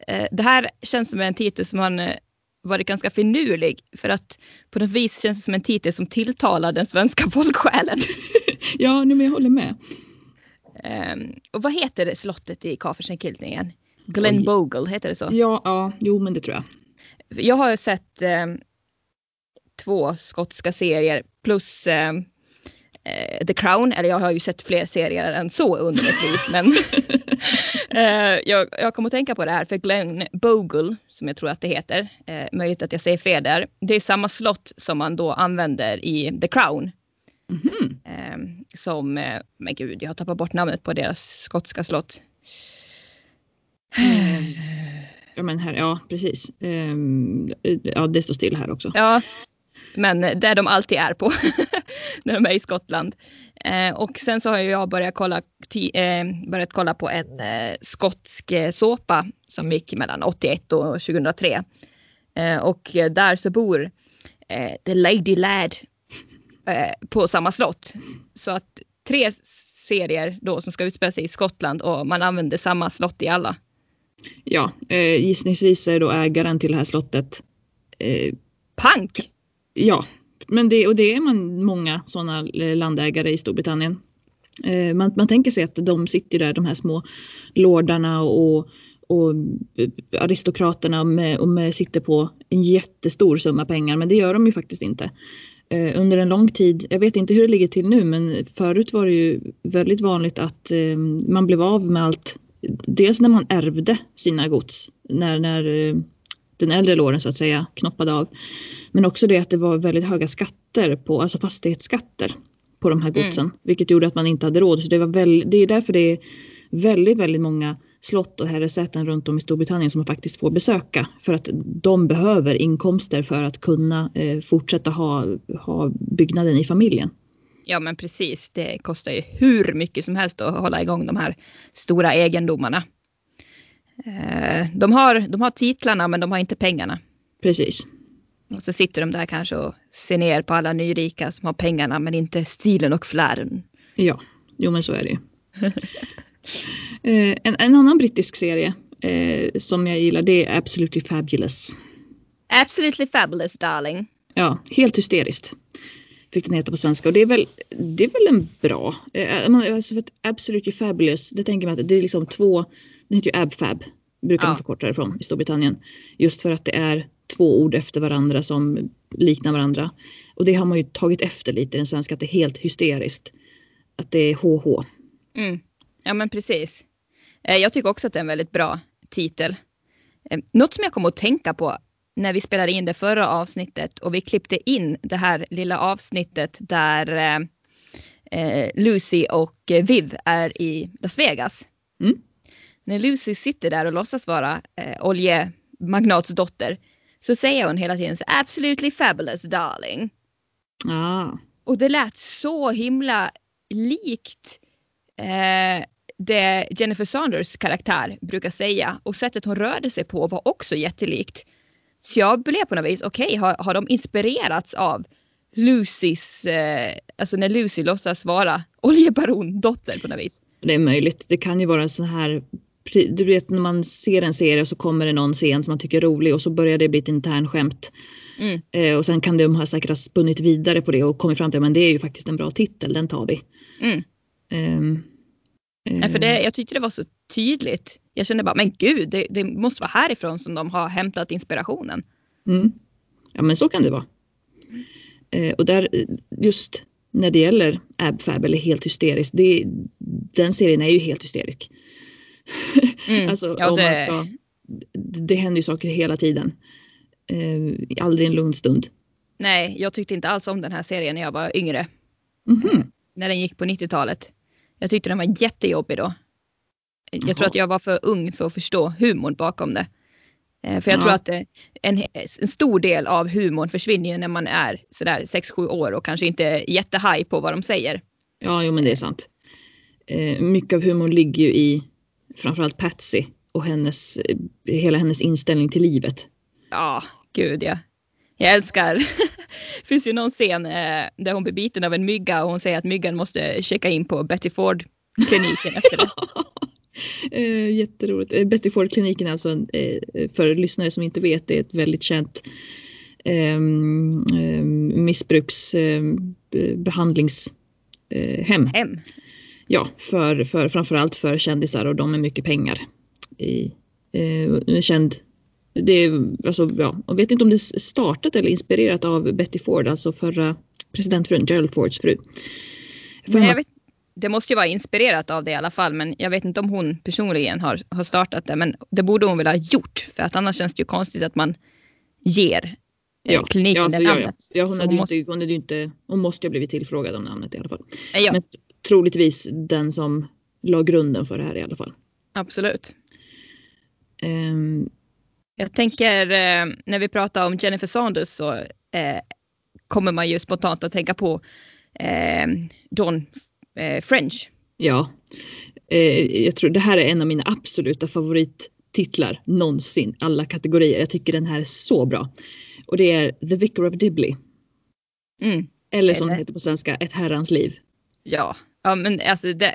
Eh, det här känns som en titel som man eh, varit ganska finurlig för att på något vis känns det som en titel som tilltalar den svenska folksjälen. ja, nu men jag håller med. Um, och vad heter slottet i Kafersenkiltningen? Glenbogle, heter det så? Ja, ja, jo men det tror jag. Jag har sett um, två skotska serier plus um, uh, The Crown, eller jag har ju sett fler serier än så under mitt liv. men uh, jag, jag kommer att tänka på det här för Glen Bogle, som jag tror att det heter, uh, möjligt att jag säger fel där, det är samma slott som man då använder i The Crown. Mm -hmm. Som, men gud jag har tappat bort namnet på deras skotska slott. Ja men här, ja precis. Um, ja det står still här också. Ja, men där de alltid är på när de är i Skottland. Eh, och sen så har jag börjat kolla, eh, börjat kolla på en eh, skotsk såpa som gick mellan 81 och 2003. Eh, och där så bor eh, The Lady Lad eh, på samma slott. Så att tre serier då som ska utspela sig i Skottland och man använder samma slott i alla. Ja, eh, gissningsvis är då ägaren till det här slottet eh, Pank! Ja, men det, och det är man många sådana eh, landägare i Storbritannien. Eh, man, man tänker sig att de sitter där, de här små lordarna och, och aristokraterna med, och med, sitter på en jättestor summa pengar, men det gör de ju faktiskt inte. Eh, under en lång tid, jag vet inte hur det ligger till nu, men förut var det ju väldigt vanligt att eh, man blev av med allt dels när man ärvde sina gods, när, när eh, den äldre låren så att säga knoppade av. Men också det att det var väldigt höga skatter på, alltså fastighetsskatter på de här mm. godsen. Mm. Vilket gjorde att man inte hade råd. Så det, var väl, det är därför det är väldigt, väldigt många slott och herresäten runt om i Storbritannien som man faktiskt får besöka. För att de behöver inkomster för att kunna eh, fortsätta ha, ha byggnaden i familjen. Ja men precis, det kostar ju hur mycket som helst att hålla igång de här stora egendomarna. Eh, de har, de har titlarna men de har inte pengarna. Precis. Och så sitter de där kanske och ser ner på alla nyrika som har pengarna men inte stilen och flären. Ja, jo men så är det ju. Eh, en, en, annan brittisk serie eh, som jag gillar det är Absolutely Fabulous. Absolutely Fabulous darling. Ja, helt hysteriskt fick den heta på svenska och det är väl, det är väl en bra, eh, alltså för att Absolutely Fabulous, det tänker man att det är liksom två, den heter ju AbFab, brukar ja. man förkorta det från i Storbritannien. Just för att det är två ord efter varandra som liknar varandra. Och det har man ju tagit efter lite i den svenska, att det är helt hysteriskt. Att det är HH. Mm. Ja men precis. Eh, jag tycker också att det är en väldigt bra titel. Eh, något som jag kom att tänka på när vi spelade in det förra avsnittet och vi klippte in det här lilla avsnittet där eh, eh Lucy och Viv är i Las Vegas. Mm. När Lucy sitter där och låtsas vara eh, oljemagnats dotter så säger hon hela tiden så absolutely fabulous darling. Ah. Och det lät så himla likt eh, det Jennifer Saunders karaktär brukar säga och sättet hon rörde sig på var också jättelikt. Så jag blev på något vis, okej, okay, har, har de inspirerats av Lucys, eh, alltså när Lucy låtsas vara oljebarondotter på något vis? Det är möjligt. Det kan ju vara så här, du vet när man ser en serie och så kommer det någon scen som man tycker är rolig och så börjar det bli ett internskämt. Mm. Eh, och sen kan de ha säkert ha spunnit vidare på det och kommit fram till att det är ju faktiskt en bra titel, den tar vi. Mm. Um, Nej, för det, jag tyckte det var så tydligt. Jag kände bara, men gud, det, det måste vara härifrån som de har hämtat inspirationen. Mm. Ja, men så kan det vara. Eh, och där just när det gäller AbFab eller helt hysteriskt, det, den serien är ju helt hysterisk. Mm. alltså, ja, det... man ska, det händer ju saker hela tiden. Eh, aldrig en lugn stund. Nej, jag tyckte inte alls om den här serien när jag var yngre. Mm -hmm. När den gick på 90-talet. Jag tyckte den var jättejobbig då. Jag Jaha. tror att jag var för ung för att förstå humorn bakom det. Eh, för jag ja. tror att en, en stor del av humorn försvinner när man är sådär 6-7 år och kanske inte är jättehaj på vad de säger. Ja, jo men det är sant. Eh, mycket av humorn ligger ju i framförallt Patsy och hennes, hela hennes inställning till livet. Ja, gud ja. Jag älskar, det finns ju någon scen eh, där hon blir biten av en mygga och hon säger att myggan måste checka in på Betty Ford kliniken efter det. eh, jätteroligt. Eh, Betty Ford kliniken alltså eh, för lyssnare som inte vet det är ett väldigt känt ehm, ehm, missbruksbehandlingshem. Hem. ja, för, för framförallt för kändisar och de med mycket pengar. I, eh, känd, det alltså, ja, jag vet inte om det är startat eller inspirerat av Betty Ford, alltså förra presidentfrun, Gerald Fords fru. Men jag vet, det måste ju vara inspirerat av det i alla fall, men jag vet inte om hon personligen har, har startat det, men det borde hon väl ha gjort, för att annars känns det ju konstigt att man ger eh, ja, kliniken ja, det namnet. Ja, ja. ja hon, hade hon, måste, inte, hon, hade inte, hon måste ju ha blivit tillfrågad om namnet i alla fall. Ja. Men troligtvis den som la grunden för det här i alla fall. Absolut. Um, jag tänker eh, när vi pratar om Jennifer Saunders så eh, kommer man ju spontant att tänka på eh, eh, French. Ja, jag tror det här är en av mina absoluta favorittitlar någonsin, alla kategorier. Jag tycker den här är så bra. Och det är The Vicar of Dibley. Mm. Eller som det heter på svenska, Ett herrans liv. Ja, ja men alltså det,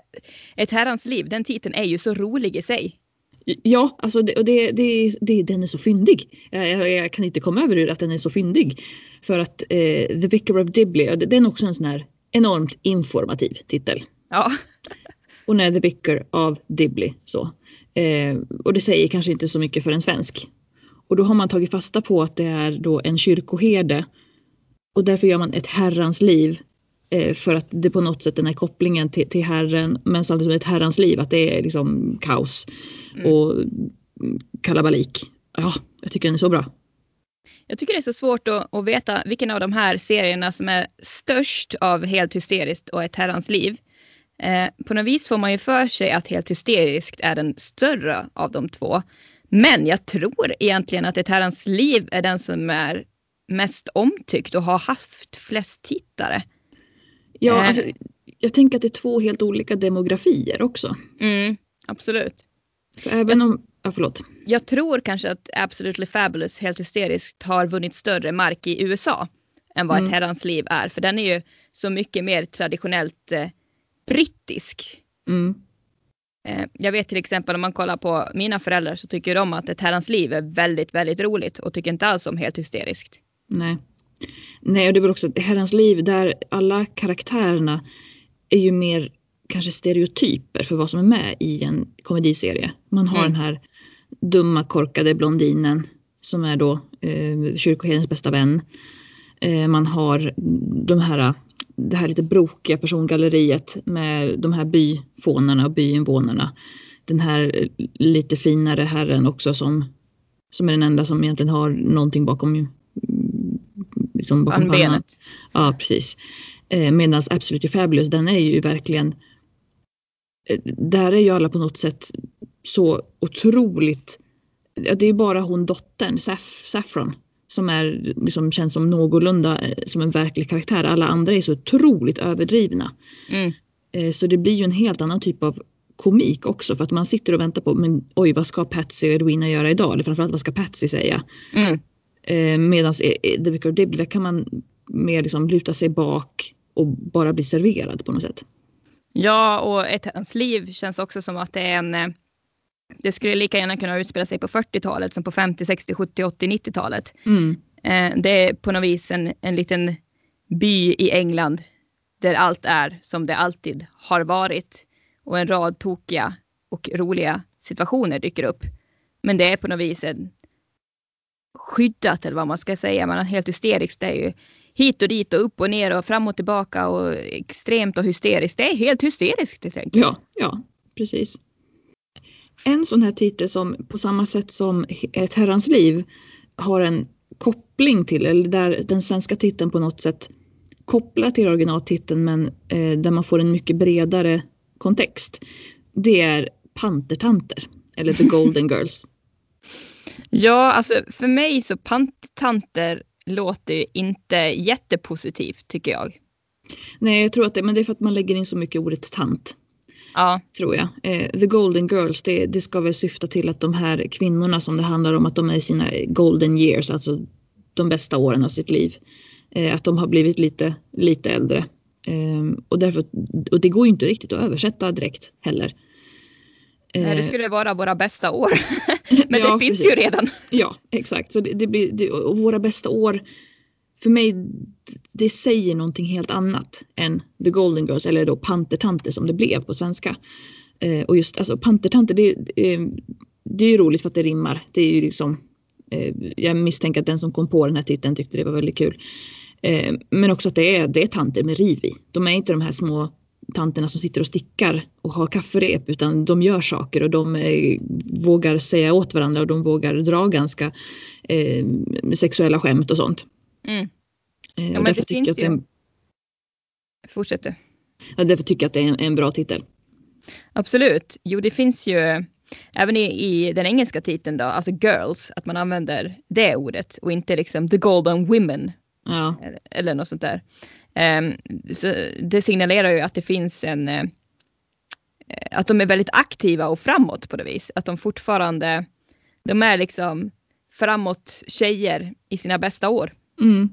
Ett herrans liv, den titeln är ju så rolig i sig. Ja, alltså det, och det, det, det, den är så fyndig. Jag, jag, kan inte komma över att den är så fyndig. För att eh, The Vicar of Dibley, den är också en sån här enormt informativ titel. Ja. Hon är The Vicar of Dibley. Så. Eh, och det säger kanske inte så mycket för en svensk. Och då har man tagit fasta på att det är då en kyrkoherde. Och därför gör man ett herrans liv. Eh, för att det på något sätt den här kopplingen till, till herren. Men samtidigt som ett herrans liv att det är liksom kaos. Mm. Och kalabalik. Ja, jag tycker den är så bra. Jag tycker det är så svårt att, att, veta vilken av de här serierna som är störst av Helt hysteriskt och Ett herrans liv. Eh, på något vis får man ju för sig att Helt hysteriskt är den större av de två. Men jag tror egentligen att Ett herrans liv är den som är mest omtyckt och har haft flest tittare. Ja, eh. alltså, jag tänker att det är två helt olika demografier också. Mm, absolut. För även om Ja, förlåt. Jag tror kanske att Absolutely Fabulous helt hysteriskt har vunnit större mark i USA än vad mm. ett herrans liv är. För den är ju så mycket mer traditionellt eh, brittisk. Mm. Eh, jag vet till exempel om man kollar på mina föräldrar så tycker de att ett herrans liv är väldigt, väldigt roligt och tycker inte alls om helt hysteriskt. Nej. Nej, och det väl också herrans liv där alla karaktärerna är ju mer kanske stereotyper för vad som är med i en komediserie. Man har mm. den här dumma korkade blondinen som är då eh, kyrkoherdens bästa vän. Eh, man har de här, det här lite brokiga persongalleriet med de här byfånarna och byinvånarna. Den här lite finare herren också som, som är den enda som egentligen har någonting bakom, liksom bakom pannan. Ja precis. Eh, Medan Absolutely Fabulous den är ju verkligen Eh, där är ju alla på något sätt så otroligt, det är bara hon dottern, Saff, Saffron, som är, liksom, känns som någorlunda eh, som en verklig karaktär. Alla andra är så otroligt överdrivna. Mm. Så det blir ju en helt annan typ av komik också för att man sitter och väntar på men oj vad ska Patsy och Edwina göra idag? Eller framförallt vad ska Patsy säga? Mm. Medan The Vicar of Dibley kan man mer liksom luta sig bak och bara bli serverad på något sätt. Ja, och ett, hans liv känns också som att det är en... Eh, det skulle lika gärna kunna utspela sig på 40-talet som på 50, 60, 70, 80, 90-talet. Mm. Eh, det är på något vis en, en liten by i England där allt är som det alltid har varit och en rad tokiga och roliga situationer dyker upp. Men det är på något vis en skyddat eller vad man ska säga. Man är helt hysterisk. Det är ju hit och dit och upp och ner och fram och tillbaka och extremt och hysteriskt. Det är helt hysteriskt helt enkelt. Ja, ja, precis. En sån här titel som på samma sätt som Ett herrans liv har en koppling till, eller där den svenska titeln på något sätt kopplar till originaltiteln men eh, där man får en mycket bredare kontext. Det är Pantertanter eller The Golden Girls. Ja, alltså för mig så Pantertanter låter inte jättepositivt tycker jag. Nej, jag tror att det, men det är för att man lägger in så mycket ordet tant. Ja. Tror jag. Eh, The Golden Girls, det, det, ska väl syfta till att de här kvinnorna som det handlar om, att de är i sina golden years, alltså de bästa åren av sitt liv. Eh, att de har blivit lite, lite äldre. Eh, och, därför, och det går ju inte riktigt att översätta direkt heller. Nej, det skulle vara våra bästa år. Men ja, det finns precis. ju redan. Ja, exakt. Så det, det blir, det, och våra bästa år för mig, det säger någonting helt annat än The Golden Girls eller då Pantertanter som det blev på svenska. Eh, och just alltså Pantertanter, det, eh, det är ju roligt för att det rimmar. Det är ju liksom, eh, jag misstänker att den som kom på den här titeln tyckte det var väldigt kul. Eh, men också att det är, det är tanter med riv i. De är inte de här små tanterna som sitter och stickar och har kafferep utan de gör saker och de eh, vågar säga åt varandra och de vågar dra ganska eh, sexuella skämt och sånt. Mm. Eh, Ja, och men därför det tycker finns jag att ju- en, Fortsätt du. ja, därför tycker jag att det är en, en bra titel. Absolut. Jo, det finns ju även i, i den engelska titeln då, alltså girls, att man använder det ordet och inte liksom the golden women Ja, eller, eller något sånt där. Ehm, det signalerar ju att det finns en eh, att de är väldigt aktiva och framåt på det vis. Att de fortfarande, de är liksom framåt tjejer i sina bästa år. mm.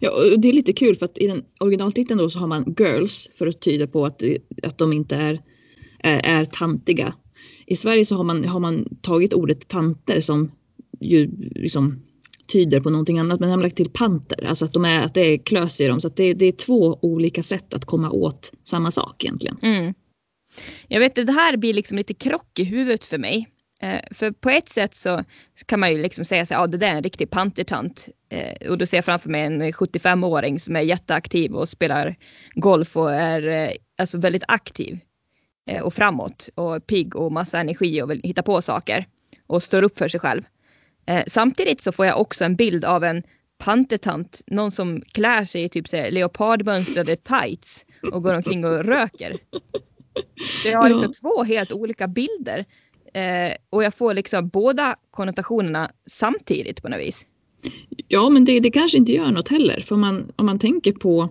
ja och det är lite kul för att i den originaltiteln då så har man girls för att tyda på att, att de inte är, är, är tantiga. I Sverige så har man, har man tagit ordet tanter som ju liksom tyder på någonting annat men de har lagt till panter, alltså att, de är, att det är klös i dem. Så att det, det är två olika sätt att komma åt samma sak egentligen. Mm. Jag vet att det här blir liksom lite krock i huvudet för mig. Eh, för på ett sätt så kan man ju liksom säga så ja det där är en riktig pantertant. Eh, och då ser jag framför mig en 75-åring som är jätteaktiv och spelar golf och är eh, alltså väldigt aktiv. Eh, och framåt och pigg och massa energi och vill hitta på saker. Och står upp för sig själv. Eh, samtidigt så får jag också en bild av en pantertant, någon som klär sig i typ så här leopardmönstrade tights och går omkring och röker. Så jag har liksom två helt olika bilder. Eh, och jag får liksom båda konnotationerna samtidigt på något vis. Ja, men det, det kanske inte gör något heller. För om man, om man tänker på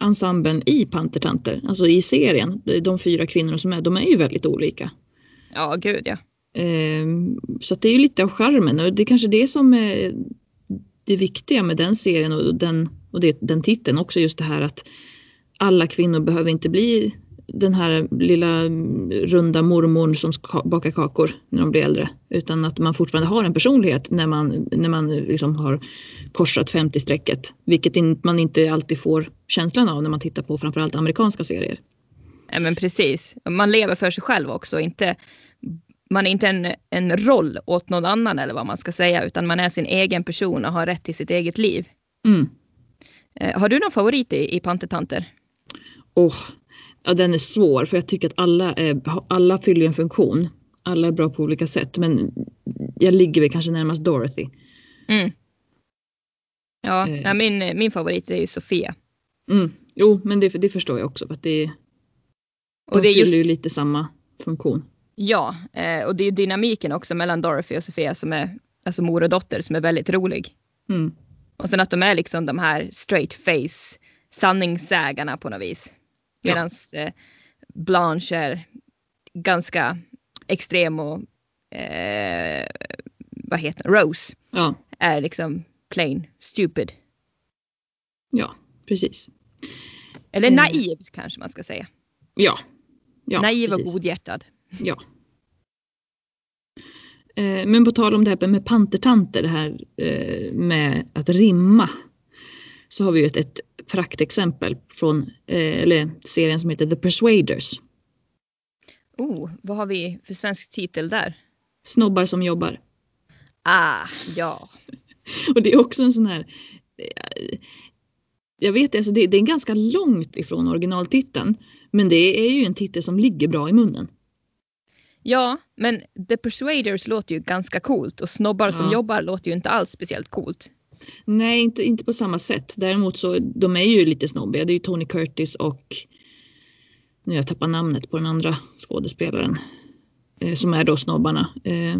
ensemblen i Pantertanter, alltså i serien, de, de fyra kvinnorna som är, de är ju väldigt olika. Ja, gud ja. Ehm, så att det är ju lite av charmen och det är kanske det som är det viktiga med den serien och den, och det, den titeln också just det här att alla kvinnor behöver inte bli den här lilla runda mormorn som ska bakar kakor när de blir äldre. Utan att man fortfarande har en personlighet när man, när man liksom har korsat 50-strecket. Vilket in, man inte alltid får känslan av när man tittar på framförallt amerikanska serier. Nej, men precis. Man lever för sig själv också. Inte, man är inte en, en roll åt någon annan eller vad man ska säga. Utan man är sin egen person och har rätt till sitt eget liv. Mm. Eh, har du någon favorit i, i Pantertanter? Åh, ja, den är svår för jag tycker att alla, är, alla fyller en funktion. Alla är bra på olika sätt men jag ligger väl kanske närmast Dorothy. Mm. Ja, Eh. min, min favorit är ju Sofia. Mm. Jo, men det, det förstår jag också för att det, Och de det är fyller ju just, lite samma funktion. Ja, eh, och det är dynamiken också mellan Dorothy och Sofia som är, alltså mor och dotter som är väldigt rolig. Mm. Och sen att de är liksom de här straight face sanningssägarna på något vis. Ja. Medan eh, Blanche är ganska extrem och eh, vad heter det? Rose Ja, är liksom plain stupid. ja, precis. Eller Mm. naiv kanske man ska säga. Ja, ja naiv precis. och godhjärtad. Ja. Eh, Men på tal om det här med pantertanter, det här eh, med att rimma. Så har vi ju ett, ett praktexempel från eh, eller serien som heter The Persuaders. Oh, vad har vi för svensk titel där? Snobbar som jobbar. Ah, ja. Och det är också en sån här jag vet alltså det, det är ganska långt ifrån originaltiteln. Men det är ju en titel som ligger bra i munnen. Ja, men The Persuaders låter ju ganska coolt och snobbar som Ja. jobbar låter ju inte alls speciellt coolt. Nej, inte, inte på samma sätt. Däremot så de är ju lite snobbiga. Det är ju Tony Curtis och nu har jag tappat namnet på den andra skådespelaren eh, som är då snobbarna. Eh,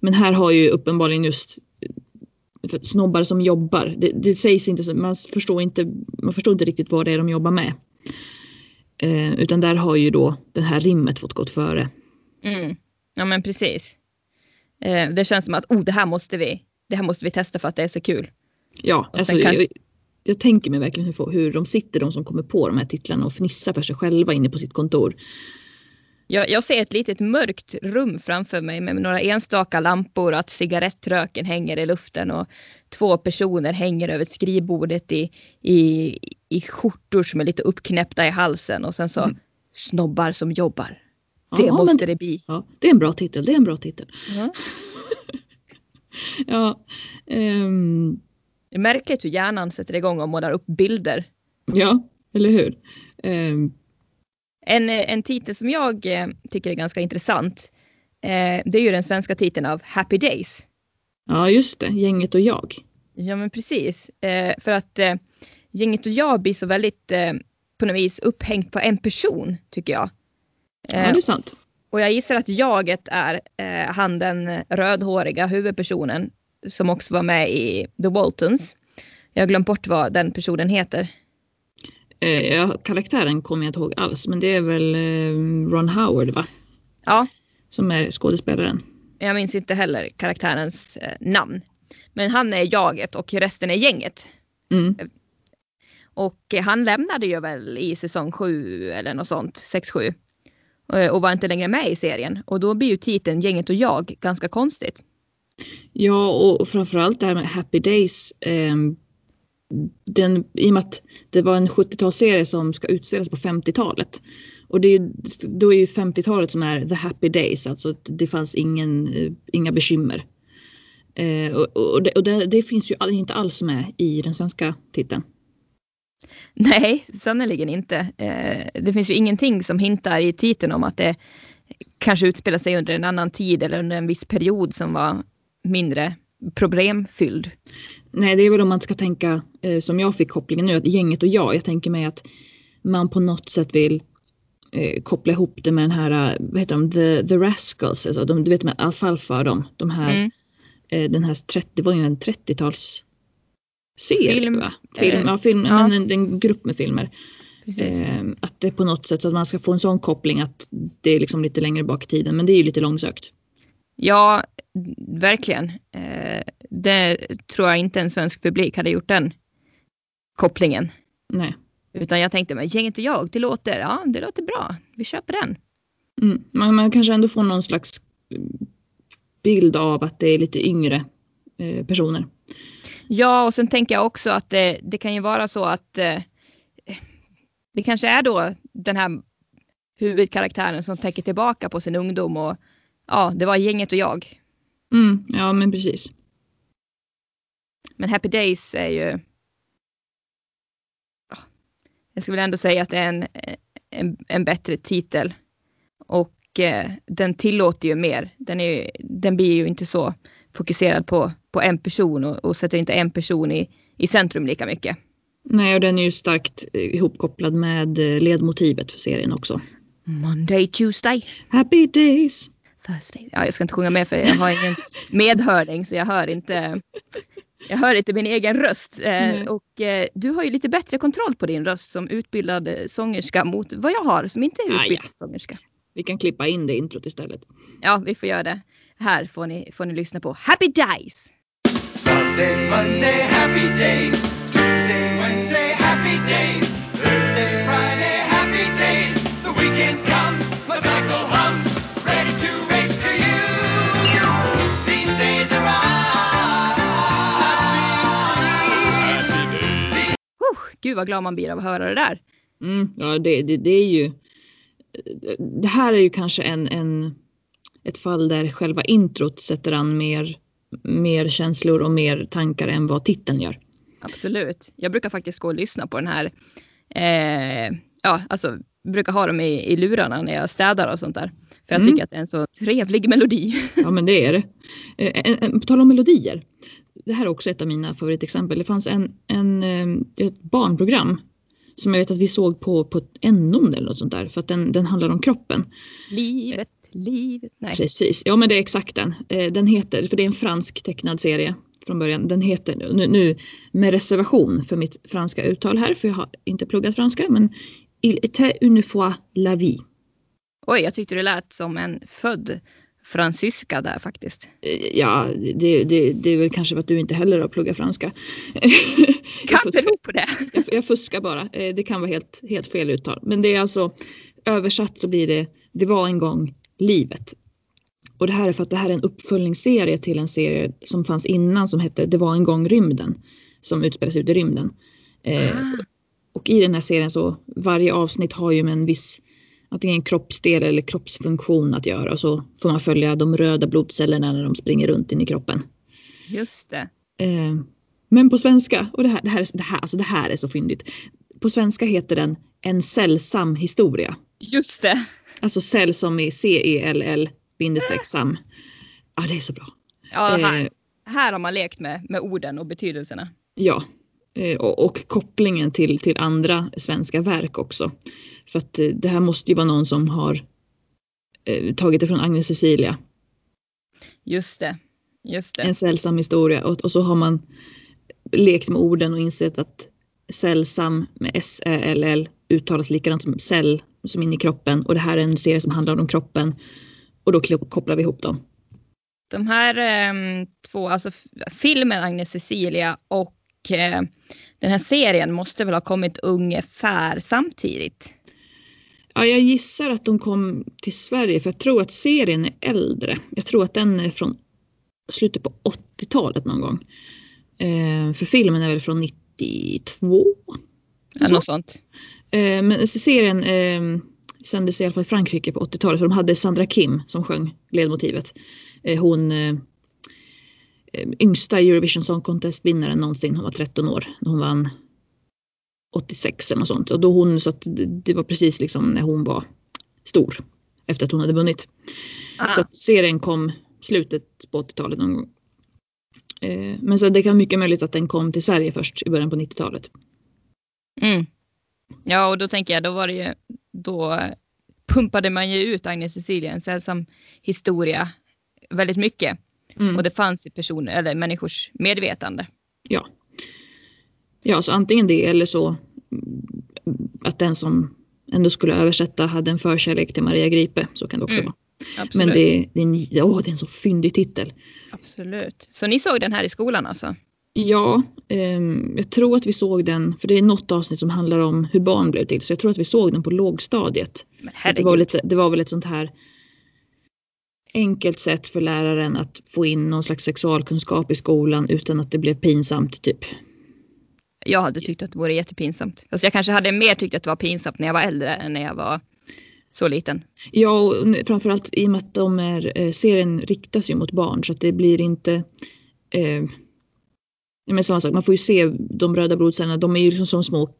men här har ju uppenbarligen just snobbar som jobbar. Det, det sägs inte, så- man förstår inte, man förstår inte riktigt vad det är de jobbar med. Eh, utan där har ju då det här rimmet fått gått före. Mm. Ja, men precis. Eh, det känns som att oh, det här måste vi. Det här måste vi testa för att det är så kul. Ja, Och alltså, kanske- jag, jag tänker mig verkligen hur, hur de sitter, de som kommer på de här titlarna och fnissar för sig själva inne på sitt kontor. Jag, jag ser ett litet mörkt rum framför mig med några enstaka lampor, att cigarettröken hänger i luften och två personer hänger över skrivbordet i, i, i skjortor som är lite uppknäppta i halsen och sen så mm. snobbar som jobbar. Det Aha, måste det, bli. Ja, det är en bra titel, det är en bra titel. Ja. ja um... Det är märkligt hur hjärnan sätter igång och målar upp bilder. Ja, eller hur. Um... En, en titel som jag eh, tycker är ganska intressant. Eh, det är ju den svenska titeln av Happy Days. Ja just det, Gänget och jag. Ja men precis. Eh, för att Gänget och jag blir så väldigt på något vis upphängt på en person tycker jag. Ja det är sant. Och jag gissar att jaget är eh, han den rödhåriga huvudpersonen som också var med i The Waltons. Jag har glömt bort vad den personen heter. Eh, ja, karaktären kommer jag inte ihåg alls men det är väl eh, Ron Howard va? Ja. Som är skådespelaren. Jag minns inte heller karaktärens eh, namn. Men han är jaget och resten är gänget. Mm. Och han lämnade ju väl i säsong 7 eller något sånt, 6-7. Eh, och var inte längre med i serien. Och då blir ju titeln Gänget och jag ganska konstigt. Ja och framförallt det här med Happy Days. Eh, den, I och med att det var en 70-talsserie som ska utspelas på 50-talet. Och det är, då är ju 50-talet som är the happy days, alltså det fanns ingen, eh, inga bekymmer. Eh, och, och, det, och det, det, finns ju inte alls med i den svenska titeln. Nej, sannerligen inte. Eh, det finns ju ingenting som hintar i titeln om att det kanske utspelar sig under en annan tid eller under en viss period som var mindre problemfylld. Nej, det är väl om man ska tänka eh, som jag fick kopplingen nu, att gänget och jag. Jag tänker mig att man på något sätt vill eh, koppla ihop det med den här, vad heter de, The, the Rascals, alltså de, du vet med alfalfa de, de här, mm. den här 30, det var ju en 30-tals serie film, va? Film, ja, film ja. Men en, en, grupp med filmer. Eh, att det på något sätt så att man ska få en sån koppling att det är liksom lite längre bak i tiden men det är ju lite långsökt. Ja, verkligen. Eh, det tror jag inte en svensk publik hade gjort den kopplingen. Nej. Utan jag tänkte, men gänget och jag, det låter, ja, det låter bra. Vi köper den. Mm. Man, man kanske ändå får någon slags bild av att det är lite yngre eh, personer. Ja, och sen tänker jag också att det, det kan ju vara så att eh, det kanske är då den här huvudkaraktären som tänker tillbaka på sin ungdom och ja, det var gänget och jag. Mm, ja, men precis. Men Happy Days är ju jag skulle ändå säga att det är en, en, en bättre titel. Och eh, den tillåter ju mer. Den, är, den blir ju inte så fokuserad på, på en person och, och sätter inte en person i, i centrum lika mycket. Nej, och den är ju starkt ihopkopplad med eh, ledmotivet för serien också. Monday, Tuesday. Happy days. Thursday. Ja, jag ska inte sjunga med för jag har ingen medhörning så jag hör inte jag hör inte min egen röst eh, och eh, du har ju lite bättre kontroll på din röst som utbildad eh, sångerska mot vad jag har som inte är utbildad ah, ja. sångerska. Vi kan klippa in det introt istället. Ja, vi får göra det. Här får ni, får ni lyssna på Happy Days. Sunday, Monday, happy days. Tuesday, Wednesday, happy days. Thursday, Friday, happy days. The weekend comes, my cycle hums. Ready to race to you. These days are Happy days. Oh, gud vad glad man blir av att höra det där. Mm, ja, det, det, det är ju. Det här är ju kanske en, en ett fall där själva introt sätter an mer, mer känslor och mer tankar än vad titeln gör. Absolut. Jag brukar faktiskt gå och lyssna på den här. Eh, ja, alltså brukar ha dem i, i lurarna när jag städar och sånt där. För jag mm. tycker att det är en så trevlig melodi. Ja men det är det. Eh, på tal om melodier. Det här är också ett av mina favoritexempel. Det fanns en, en, eh, ett barnprogram som jag vet att vi såg på, på NO eller något sånt där för att den, den handlar om kroppen. Livet livet. Nej. Precis, ja men det är exakt den. Eh, den heter, för det är en fransk tecknad serie från början. Den heter nu, nu med reservation för mitt franska uttal här för jag har inte pluggat franska men Il était une fois la vie. Oj, jag tyckte det lät som en född fransyska där faktiskt. Eh, ja, det, det, det är väl kanske för att du inte heller har pluggat franska. Kan bero på det. Jag, jag fuskar bara. Eh, det kan vara helt, helt fel uttal. Men det är alltså översatt så blir det Det var en gång livet. Och det här är för att det här är en uppföljningsserie till en serie som fanns innan som hette Det var en gång rymden. Som utspelar sig ute i rymden. Eh, Ah. och i den här serien så varje avsnitt har ju med en viss antingen kroppsdel eller kroppsfunktion att göra och så får man följa de röda blodcellerna när de springer runt in i kroppen. Just det. Eh, men på svenska, och det här, det, här, det, här, alltså det här är så fyndigt. På svenska heter den En sällsam historia. Just det. Alltså cell som i C-E-L-L bindestreck sam. Ja det är så bra. Ja, här, Eh, här har man lekt med, med orden och betydelserna. Ja, eh, och, och kopplingen till, till andra svenska verk också. För att eh, det här måste ju vara någon som har tagit det från Agnes Cecilia, Just det. Just det. en sällsam historia. Och, och så har man lekt med orden och insett att sällsam med S-E-L-L uttalas likadant som cell som in i kroppen. Och det här är en serie som handlar om kroppen. Och då kopplar vi ihop dem. De här ehm, två, alltså filmen Agnes Cecilia och eh, den här serien måste väl ha kommit ungefär samtidigt. Ja, jag gissar att de kom till Sverige för jag tror att serien är äldre. Jag tror att den är från slutet på 80-talet någon gång. Eh, för filmen är väl från 92. Ja, något sånt. Eh, men serien eh, sändes i alla fall i Frankrike på 80-talet för de hade Sandra Kim som sjöng ledmotivet. Eh, hon eh, eh, yngsta Eurovision Song Contest vinnaren någonsin. Hon var 13 år när hon vann 86 eller något sånt. Och då hon, så att det, det var precis liksom när hon var stor efter att hon hade vunnit. Ah, Så att serien kom slutet på 80-talet någon gång. Eh, men så det kan mycket möjligt att den kom till Sverige först i början på 90-talet. mm. Ja, och då tänker jag, då var det ju, då pumpade man ju ut Agnes Cecilia, sällsam historia, väldigt mycket. Mm. Och det fanns i personer, eller människors medvetande. Ja. Ja, så antingen det eller så mm, att den som ändå skulle översätta hade en förkärlek till Maria Gripe. Så kan det också Mm, vara. Absolut. Men det, det, är en, åh, det är en så fyndig titel. Absolut. Så ni såg den här i skolan alltså? Ja, ehm, jag tror att vi såg den, för det är något avsnitt som handlar om hur barn blev till. Så jag tror att vi såg den på lågstadiet. Det var, lite, det var väl ett sånt här enkelt sätt för läraren att få in någon slags sexualkunskap i skolan utan att det blev pinsamt typ. Jag hade tyckt att det vore jättepinsamt. Fast jag kanske hade mer tyckt att det var pinsamt när jag var äldre än när jag var så liten. Ja, och framförallt i och med att de är, eh, serien riktas ju mot barn så att det blir inte eh, men samma sak, man får ju se de röda blodcellerna, de är ju liksom som små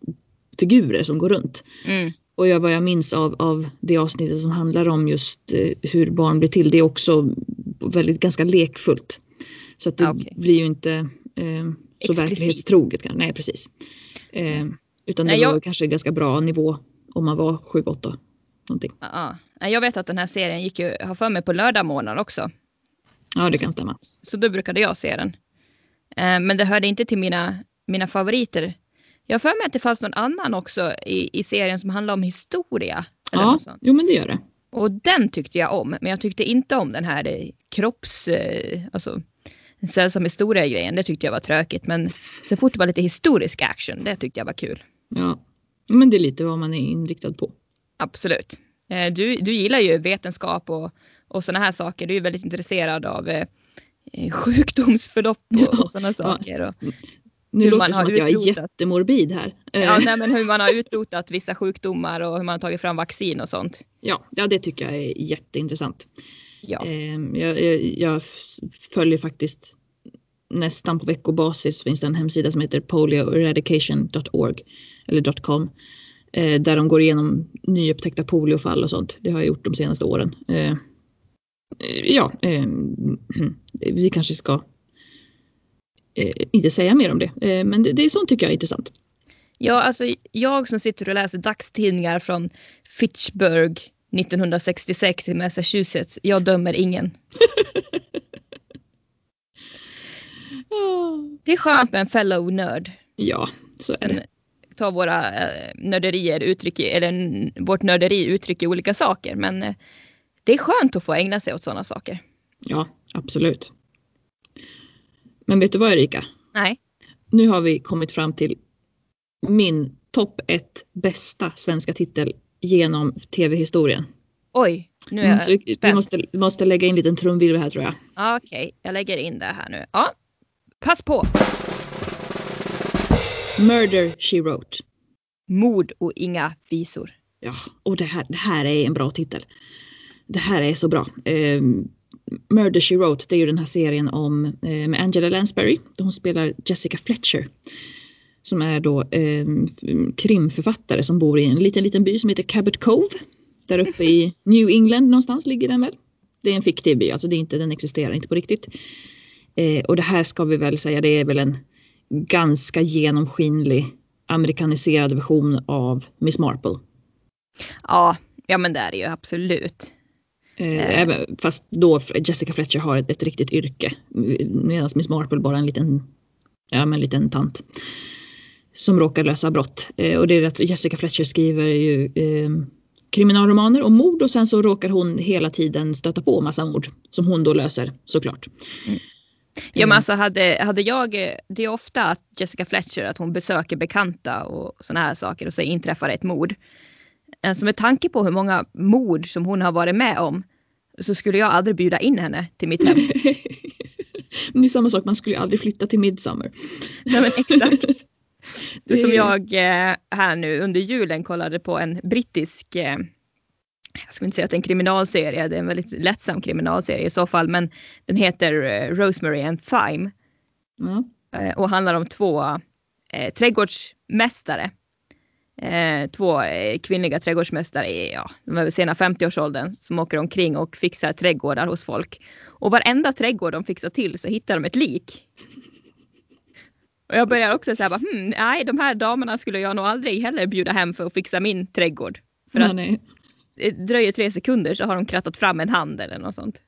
figurer som går runt. Mm. Och jag, vad jag minns av, av det avsnittet som handlar om just eh, hur barn blir till, det är också väldigt ganska lekfullt. Så att det Ah, okej. blir ju inte eh, så verklighetstroget. Nej, precis. Eh, utan det Nej, var jag- kanske ganska bra nivå om man var 7-8 någonting. Ja. Jag vet att den här serien gick ju, har för mig på lördagmorgnar också. Ja, det kan stämma. Så då brukade jag se den. Eh, Men det hörde inte till mina, mina favoriter. Jag har för mig att det fanns någon annan också i, i serien som handlade om historia. Eller Ja, något sånt. jo men det gör det. Och den tyckte jag om. Men jag tyckte inte om den här eh, kropps... eh, Alltså en sällsam historia grejen. Det tyckte jag var tråkigt. Men så fort det var lite historisk action, det tyckte jag var kul. Ja. Men det är lite vad man är inriktad på. Absolut. Du, du gillar ju vetenskap och, och sådana här saker. Du är väldigt intresserad av sjukdomsförlopp och, och sådana Ja. saker. Och, Nu Hur låter man det som att jag är jättemorbid här. Eh, ja, nej, men hur man har utrotat vissa sjukdomar och hur man har tagit fram vaccin och sånt. ja, ja, det tycker jag är jätteintressant. Ja, Eh, jag, jag, jag följer faktiskt nästan på veckobasis finns det en hemsida som heter polioeradication.org eller .com eh, där de går igenom nyupptäckta poliofall och sånt. Det har jag gjort de senaste åren. Eh, ja, eh, vi kanske ska eh, inte säga mer om det, men det, det är sånt tycker jag är intressant. ja alltså jag som sitter och läser dagstidningar från Fitchburg 1966 i Massachusetts. Jag dömer ingen. Det är skönt med en fellow nörd. Ja, så är Sen det. tar våra nörderier uttryck, i- eller vårt nörderi uttrycker olika saker. Men det är skönt att få ägna sig åt sådana saker. Ja, absolut. Men vet du vad Erika? Nej. Nu har vi kommit fram till min topp ett bästa svenska titel genom tv-historien. Oj, nu är Mm, jag så vi spänd. måste, vi måste lägga in en liten trumvirvel här tror jag. Ja, Okej, jag lägger in det här nu. Ja, pass på. Murder She Wrote. Mord och inga visor. Ja, och det här, det här är en bra titel. Det här är så bra. Eh, Murder She Wrote, det är ju den här serien om eh, med Angela Lansbury. Där hon spelar Jessica Fletcher. Som är då eh, krimförfattare som bor i en liten, liten by som heter Cabot Cove. Där uppe i New England någonstans ligger den väl. Det är en fiktiv by, alltså det är inte, den existerar inte på riktigt. Eh, och det här ska vi väl säga, det är väl en ganska genomskinlig amerikaniserad version av Miss Marple. Ja, ja men det är det ju absolut. Eh, fast då Jessica Fletcher har ett, ett riktigt yrke. Medan Miss Marple bara en liten, ja, men en liten tant. Som råkar lösa brott. Eh, och det är att Jessica Fletcher skriver ju eh, kriminalromaner om mord och sen så råkar hon hela tiden stöta på massa mord. Som hon då löser såklart. Ja men Mm. alltså hade, hade jag, det är ofta att Jessica Fletcher att hon besöker bekanta och sådana här saker och så inträffar ett mord. Alltså med tanke på hur många mord som hon har varit med om så skulle jag aldrig bjuda in henne till mitt hem. Men det är samma sak, man skulle ju aldrig flytta till Midsummer. Nej men exakt. Det är som jag eh, här nu under julen kollade på en brittisk, eh, jag ska inte säga att det är en kriminalserie, det är en väldigt lättsam kriminalserie i så fall, men den heter Rosemary and Thyme eh, och handlar om två eh, trädgårdsmästare. Eh, två eh, kvinnliga trädgårdsmästare i ja, de sena 50-årsåldern som åker omkring och fixar trädgårdar hos folk. Och varenda trädgård de fixar till så hittar de ett lik. Och jag börjar också säga hmm, nej de här damerna skulle jag nog aldrig heller bjuda hem för att fixa min trädgård. För Nej, att nej. det dröjer tre sekunder så har de krattat fram en hand eller något sånt.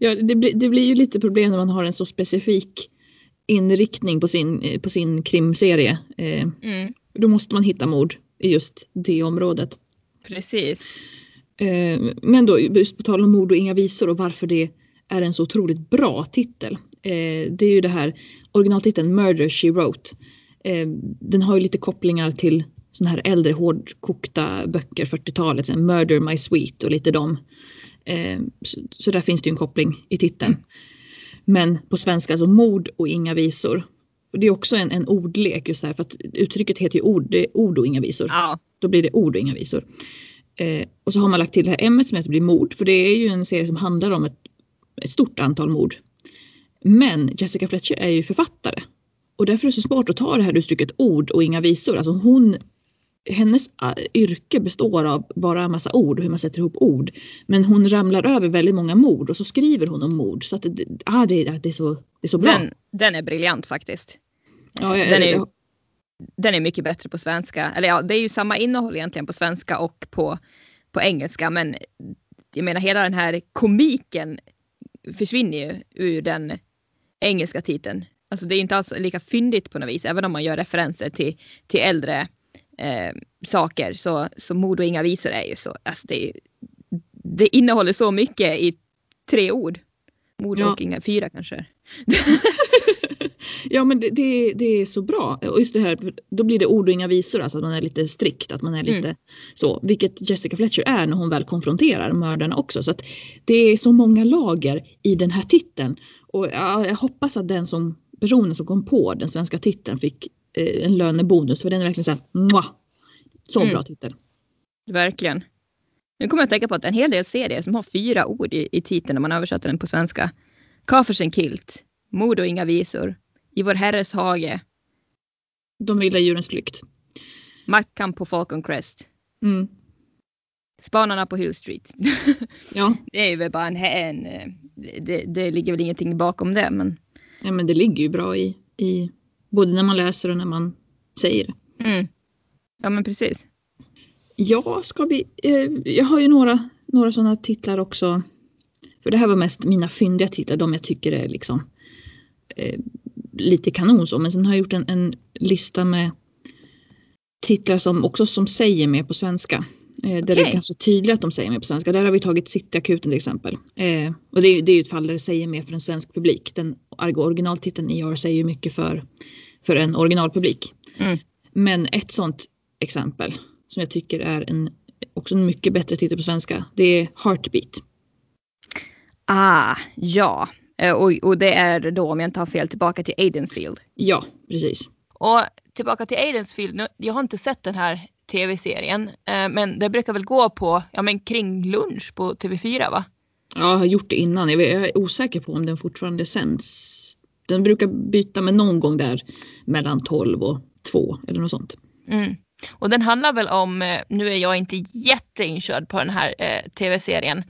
Ja, det, blir, det blir ju lite problem när man har en så specifik inriktning på sin, eh, på sin krimserie. Eh, Mm, då måste man hitta mord i just det området. precis. Eh, men då, just på tal om mord och inga visor och varför det är en så otroligt bra titel. Det är ju det här originaltiteln Murder She Wrote. Den har ju lite kopplingar till såna här äldre hårdkokta böcker 40-talet, så Murder My Sweet och lite dem. Så, så där finns det ju en koppling i titeln. Men på svenska alltså mord och inga visor. Och det är också en, en ordlek just här för att uttrycket heter ju ord, ord och inga visor Ja, då blir det ord och inga visor. Eh, och så har man lagt till det här M som heter blir mord för det är ju en serie som handlar om ett, ett stort antal mord. Men Jessica Fletcher är ju författare och därför är det så smart att ta det här uttrycket ord och inga visor. Alltså hon, hennes äh, yrke består av bara en massa ord och hur man sätter ihop ord. Men hon ramlar över väldigt många mord och så skriver hon om mord så att ah, det, det, är, så, det är så bra. den, den är briljant faktiskt. ja, jag, den är jag, Den är mycket bättre på svenska. Eller ja, det är ju samma innehåll egentligen på svenska och på, på engelska. Men jag menar hela den här komiken försvinner ju ur den engelska titeln. Alltså det är inte alls lika fyndigt på något vis. Även om man gör referenser till, till äldre eh, saker. Så, så Mord och inga visor är ju så. Alltså det, det innehåller så mycket i tre ord. Mord Ja. och inga, fyra kanske. Ja men det, det, det är så bra. Och just det här, då blir det ord och inga visor, alltså att man är lite strikt, att man är lite Mm. så. Vilket Jessica Fletcher är när hon väl konfronterar mördarna också. Så att det är så många lager i den här titeln. Och ja, jag hoppas att den som, personen som kom på den svenska titeln fick en lönebonus för den är verkligen så här, mwah! Så Mm. bra titel. Verkligen. Nu kommer jag att tänka på att en hel del serier som har fyra ord i, i titeln när man översätter den på svenska. Kaffers Kilt, Mord och inga visor, I vår herres hage, De vilda djurens flykt. Maktkamp på Falcon Crest, Mm. Spanarna på Hill Street. Ja. det är väl bara en, en eh, det, det ligger väl ingenting bakom det men ja, men det ligger ju bra i, i både när man läser och när man säger det. mm. Ja men precis. Ja, ska vi, eh, jag har ju några, några sådana titlar också. För det här var mest mina fyndiga titlar, de jag tycker är liksom eh, lite kanon så. Men sen har jag gjort en, en lista med titlar som också som säger mer på svenska. Eh, där det är kanske tydligare att de säger mer på svenska. Där har vi tagit Cityakuten till exempel. Eh, och det det är ju ett fall där det säger mer för en svensk publik. Den originaltiteln i år säger ju mycket för, för en originalpublik. Mm. Men ett sånt exempel som jag tycker är en, också en mycket bättre titel på svenska. Det är Heartbeat. Ah, ja. Eh, och, och det är då om jag inte har fel tillbaka till Aidensfield. Ja, precis. Och tillbaka till Aidensfield, jag har inte sett den här tv-serien, eh, men det brukar väl gå på, ja men kring lunch på TV4 va? Ja, jag har gjort det innan. Jag är osäker på om den fortfarande sänds. Den brukar byta med någon gång där mellan 12 och 2 eller något sånt. Mm. Och den handlar väl om, eh, nu är jag inte jätteinkörd på den här eh, tv-serien,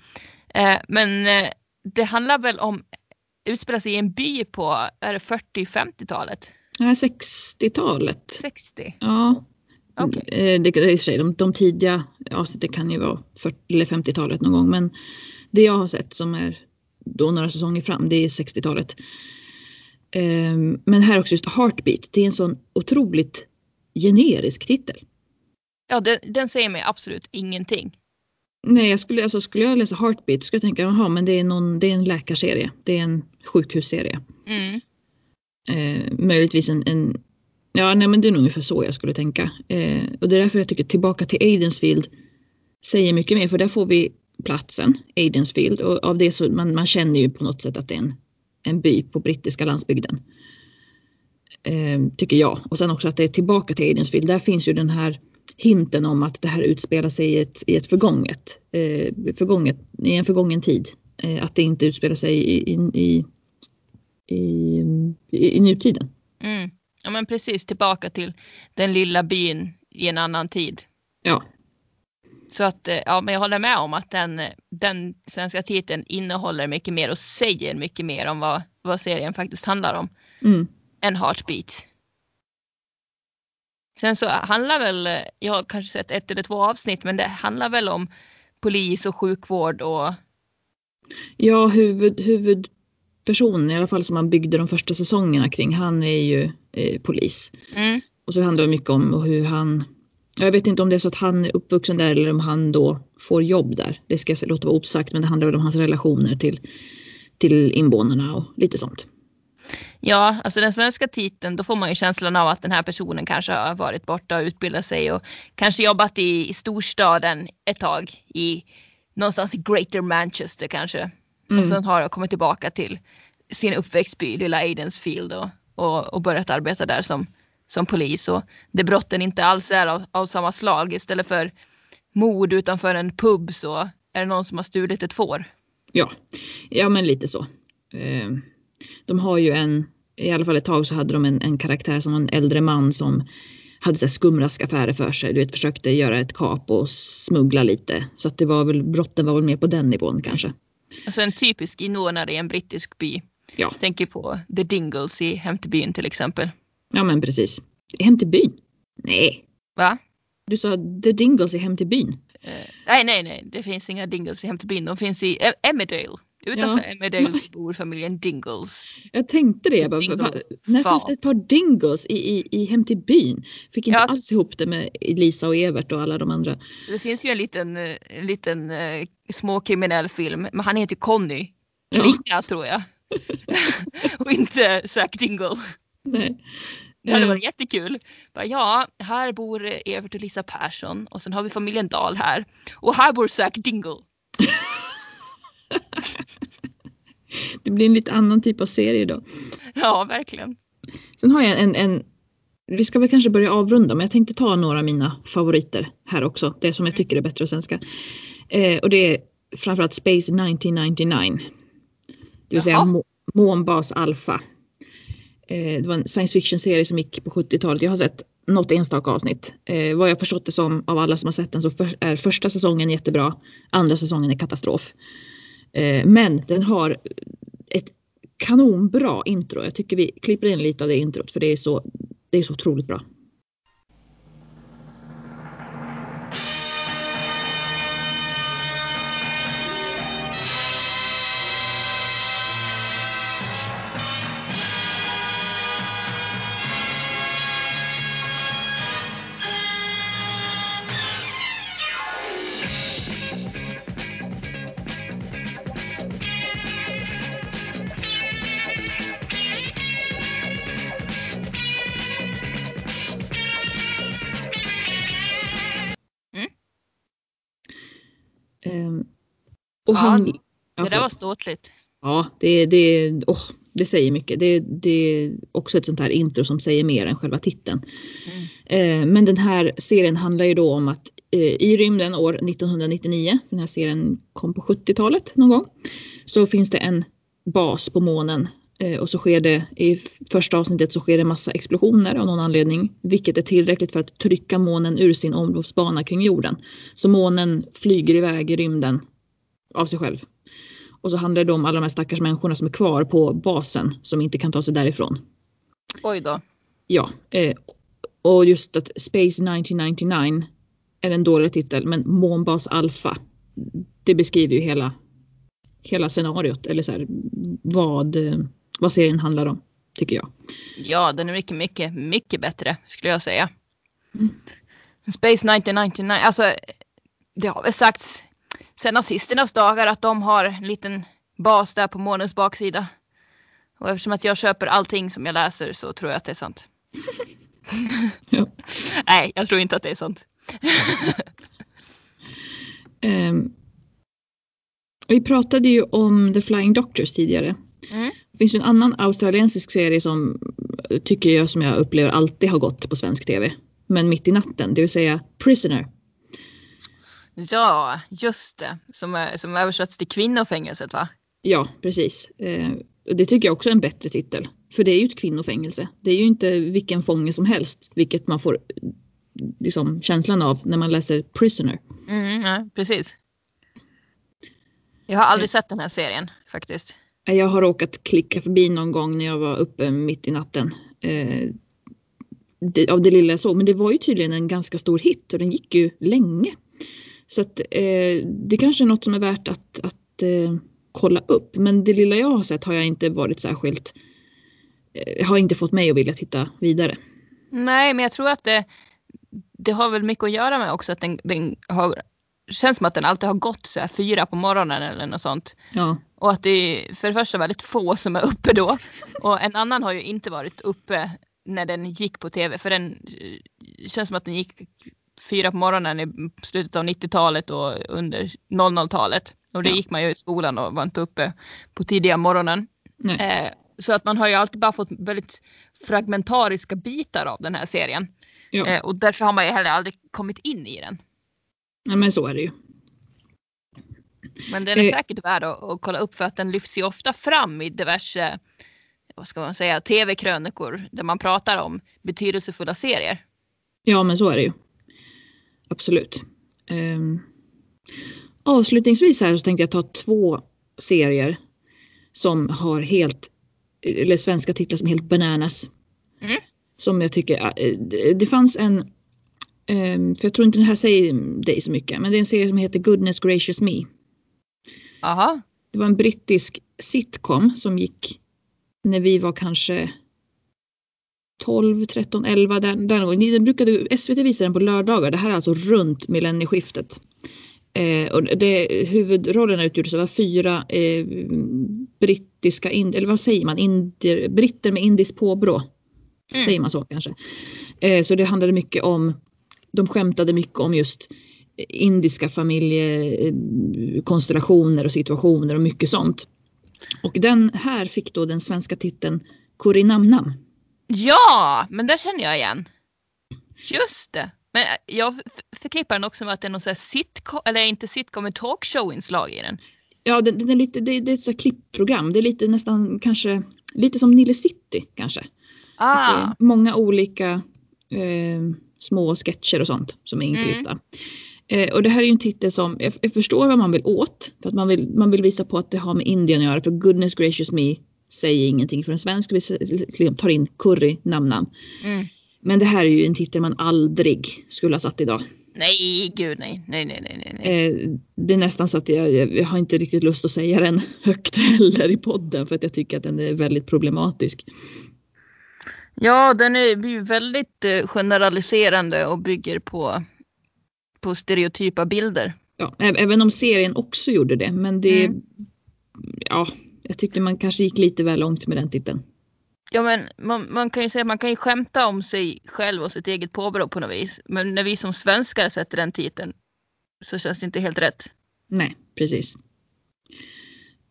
eh, men eh, det handlar väl om, utspelar sig i en by på, är det 40-50-talet? Nej, 60-talet. 60? Ja. Okej. Eh, Det, i och för sig, de, de tidiga avsnitten kan ju vara 40 eller 50-talet någon gång men det jag har sett som är då några säsonger fram det är 60-talet. Ehm, Men här också just Heartbeat, det är en sån otroligt generisk titel. Ja, den, den säger mig absolut ingenting. Nej, jag skulle, alltså, skulle jag läsa Heartbeat skulle jag tänka, jaha men det är, någon, det är en läkarserie, det är en sjukhusserie. Mm. Eh, möjligtvis en, en, ja nej men det är nog ungefär så jag skulle tänka. Eh, och det är därför jag tycker tillbaka till Aidensfield säger mycket mer för där får vi platsen, Aidensfield och av det så man, man känner ju på något sätt att det är en, en by på brittiska landsbygden. Eh, tycker jag. Och sen också att det är tillbaka till Aidensfield. Där finns ju den här hinten om att det här utspelar sig i ett, i ett förgånget, eh, förgånget, i en förgången tid. Eh, att det inte utspelar sig i, i, i, i, i, i nutiden. Mm. Ja men precis tillbaka till den lilla byn i en annan tid. Ja, Så att eh, ja, men jag håller med om att den, den svenska titeln innehåller mycket mer och säger mycket mer om vad, vad serien faktiskt handlar om mm. än Heartbeat. Sen så handlar väl, eh, jag har kanske sett ett eller två avsnitt, men det handlar väl om polis och sjukvård och ja huvud, huvudpersonen i alla fall som man byggde de första säsongerna kring, han är ju eh, polis. mm, Och så handlar det mycket om hur han, jag vet inte om det är så att han är uppvuxen där eller om han då får jobb där. Det ska jag låta vara osagt men det handlar väl om hans relationer till, till invånarna och lite sånt. Ja, alltså den svenska titeln, då får man ju känslan av att den här personen kanske har varit borta och utbildat sig och kanske jobbat i, i storstaden ett tag i någonstans i Greater Manchester kanske. Mm. Och sen har jag kommit tillbaka till sin uppväxtby, lilla Aidensfield och, och, och börjat arbeta där som, som polis. Och det brotten inte alls är av, av samma slag. Istället för mord utanför en pub så är det någon som har stulit ett får. Ja, ja men lite så. Eh, De har ju en, i alla fall ett tag så hade de en, en karaktär som en äldre man som hade så skumraskaffärer för sig. Du vet, försökte göra ett kap och smuggla lite. Så att det var väl, brotten var väl mer på den nivån kanske. Alltså en typisk invånare i en brittisk by. Ja, Tänker på The Dingles i Hem till byn till exempel. ja men precis. Hem till byn? Nej, Va? du sa The Dingles i Hem till byn. Eh, nej, nej, nej, det finns inga Dingles i Hem till byn. De finns i Emmerdale. Utanför Ja. Emmerdale bor familjen Dingles. Jag tänkte det. Jag bara, va, när Fan. fanns det ett par Dingles i, i, i Hem till byn? Fick inte Ja. alls ihop det med Lisa och Evert och alla de andra. Det finns ju en liten, eh, en liten eh, småkriminell film, men han heter Conny. Ja. Klinga tror jag. och inte Zack Dingle. Nej. Det hade Eh, varit jättekul. Bara, ja, här bor Evert och Lisa Persson och sen har vi familjen Dahl här. Och här bor Zack Dingle. Det blir en lite annan typ av serie då. Ja, verkligen. Sen har jag en, en vi ska väl kanske börja avrunda men jag tänkte ta några av mina favoriter här också. Det som jag tycker är bättre på svenska. Eh, och det är framförallt Space 1999. Det vill säga Jaha. må, Månbas Alpha. Eh, det var en science fiction serie som gick på 70-talet. Jag har sett något enstaka avsnitt. Eh, vad jag förstått det som av alla som har sett den så för, är första säsongen jättebra. Andra säsongen är katastrof. Eh, men den har ett kanonbra intro. Jag tycker vi klipper in lite av det introt för det är så, det är så otroligt bra. Och Ja, Det där var ståtligt. Ja, det, det, oh, det säger mycket. Det, det är också ett sånt här intro som säger mer än själva titeln. Mm. Eh, men den här serien handlar ju då om att eh, i rymden år 1999, den här serien kom på 70-talet någon gång, så finns det en bas på månen eh, och så sker det i första avsnittet så sker det massa explosioner av någon anledning, vilket är tillräckligt för att trycka månen ur sin omloppsbana kring jorden. Så månen flyger iväg i rymden av sig själv. Och så handlar det om alla de här stackars människorna som är kvar på basen som inte kan ta sig därifrån. Oj då. Ja, eh, och just att Space 1999 är en dålig titel, men Månbas Alpha, det beskriver ju hela, hela scenariot, eller så här, vad, eh, vad serien handlar om, tycker jag. Ja, den är mycket, mycket, mycket bättre skulle jag säga. Mm. Space 1999, alltså det har väl sagts sedan nazisternas dagar att de har en liten bas där på månens baksida. Och eftersom att jag köper allting som jag läser så tror jag att det är sant. Ja. Nej, jag tror inte att det är sant. Ehm, vi pratade ju om The Flying Doctors tidigare. Mm. Det finns ju en annan australiensisk serie som tycker jag som jag upplever alltid har gått på svensk tv. Men mitt i natten, det vill säga Prisoner. Ja, just det. Som, är, som översatts till kvinnofängelset va? Ja, precis. Eh, det tycker jag också är en bättre titel. För det är ju ett kvinnofängelse. Det är ju inte vilken fånge som helst, vilket man får eh, liksom, känslan av när man läser Prisoner. Mm, ja, precis. Jag har aldrig sett den här serien faktiskt. Eh, Jag har råkat klicka förbi någon gång när jag var uppe mitt i natten. Eh, det, av det lilla jag såg. Men det var ju tydligen en ganska stor hit och den gick ju länge. Så att eh, det kanske är något som är värt att, att eh, kolla upp. Men det lilla jag har sett har jag inte varit särskilt eh, har inte fått mig att vilja titta vidare. Nej, men jag tror att det, det har väl mycket att göra med också att den, den har, känns som att den alltid har gått så här fyra på morgonen eller något sånt. Ja, Och att det är för det första väldigt få som är uppe då. Och en annan har ju inte varit uppe när den gick på tv. För den eh, känns som att den gick fyra på morgonen i slutet av 90-talet och under 00-talet. Och det Ja. gick man ju i skolan och var inte uppe på tidiga morgonen. Eh, så att man har ju alltid bara fått väldigt fragmentariska bitar av den här serien. Eh, och därför har man ju heller aldrig kommit in i den. Ja, men så är det ju. Men den är Eh. säkert värd att, att kolla upp för att den lyfts ju ofta fram i diverse vad ska man säga, tv-krönikor där man pratar om betydelsefulla serier. Ja, men så är det ju. Absolut. Um, avslutningsvis här så tänkte jag ta två serier som har helt, eller svenska titlar som helt bananas. Mm. Som jag tycker, eh, det- det fanns en, ehm, för jag tror inte den här säger dig så mycket, men det är en serie som heter Goodness Gracious Me. Aha. Det var en brittisk sitcom som gick när vi var kanske 12, 13, 11 där, där någon gång. Den brukade, SVT visa den på lördagar. Det här är alltså runt millennieskiftet. Eh, och det, huvudrollerna utgjordes av fyra eh, brittiska, ind, eller vad säger man, indier, britter med indiskt påbrå. Mm. Säger man så kanske. Eh, så det handlade mycket om, de skämtade mycket om just indiska familjekonstellationer och situationer och mycket sånt. Och den här fick då den svenska titeln Kurinamnam. Ja, men där känner jag igen. Just det. Men jag förknippar den också med att det är någon sån här sitcom, eller inte sitcom, men talkshow-inslag i den. Ja, den, den är lite, det, det är ett sånt klippprogram. Det är lite nästan kanske lite som Nile City kanske. Det Ah, många olika eh, små sketcher och sånt som är inklippta. Eh, och det här är ju en titel som, jag, jag förstår vad man vill åt. För att man vill, man vill visa på att det har med Indien att göra. För goodness gracious me säger ingenting för en svensk. Vi liksom tar in curry namn mm. Men det här är ju en titel man aldrig skulle ha satt idag. Nej, gud nej. Nej, nej, nej, nej. Eh, det är nästan så att jag, jag, har inte riktigt lust att säga den högt heller i podden för att jag tycker att den är väldigt problematisk. Ja, den är, blir ju väldigt eh, generaliserande och bygger på, på stereotypa bilder. Ja, även om serien också gjorde det men det Mm. ja, jag tyckte man kanske gick lite väl långt med den titeln. Ja, men man, man kan ju säga att man kan ju skämta om sig själv och sitt eget påbrå på något vis. Men när vi som svenskar sätter den titeln så känns det inte helt rätt. Nej, precis.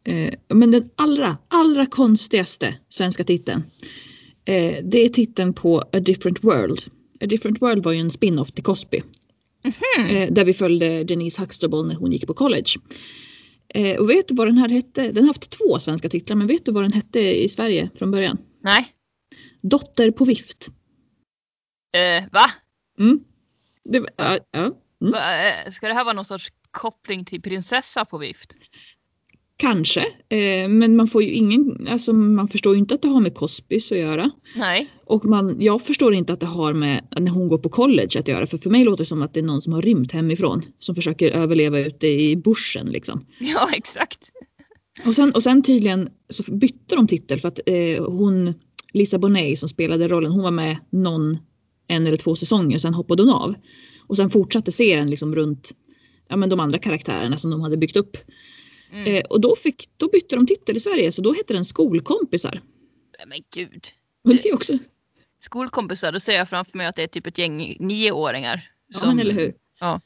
Eh, men den allra, allra konstigaste svenska titeln. Eh, det är titeln på A Different World. A Different World var ju en spin-off till Cosby. Mm-hmm. där vi följde Denise Huxtable när hon gick på college. Eh, och vet du vad den här hette? Den har haft två svenska titlar men vet du vad den hette i Sverige från början? Nej. Dotter på vift. Eh, va? Mm. Det, uh, uh, mm. Va, ska det här vara någon sorts koppling till prinsessa på vift? Kanske, eh, men man får ju ingen, alltså man förstår ju inte att det har med Cosbys att göra. Nej. Och man, jag förstår inte att det har med när hon går på college att göra för för mig låter det som att det är någon som har rymt hemifrån som försöker överleva ute i bushen liksom. Ja exakt. Och sen, och sen tydligen så bytte de titel för att eh, hon Lisa Bonet som spelade rollen hon var med någon en eller två säsonger sen hoppade hon av. Och sen fortsatte serien liksom runt ja, men de andra karaktärerna som de hade byggt upp. Mm. Eh, och då, fick, då bytte de titel i Sverige så då hette den Skolkompisar. Men gud. Och det också. Skolkompisar, då ser jag framför mig att det är typ ett gäng nioåringar. Som, ja men eller hur. Ja.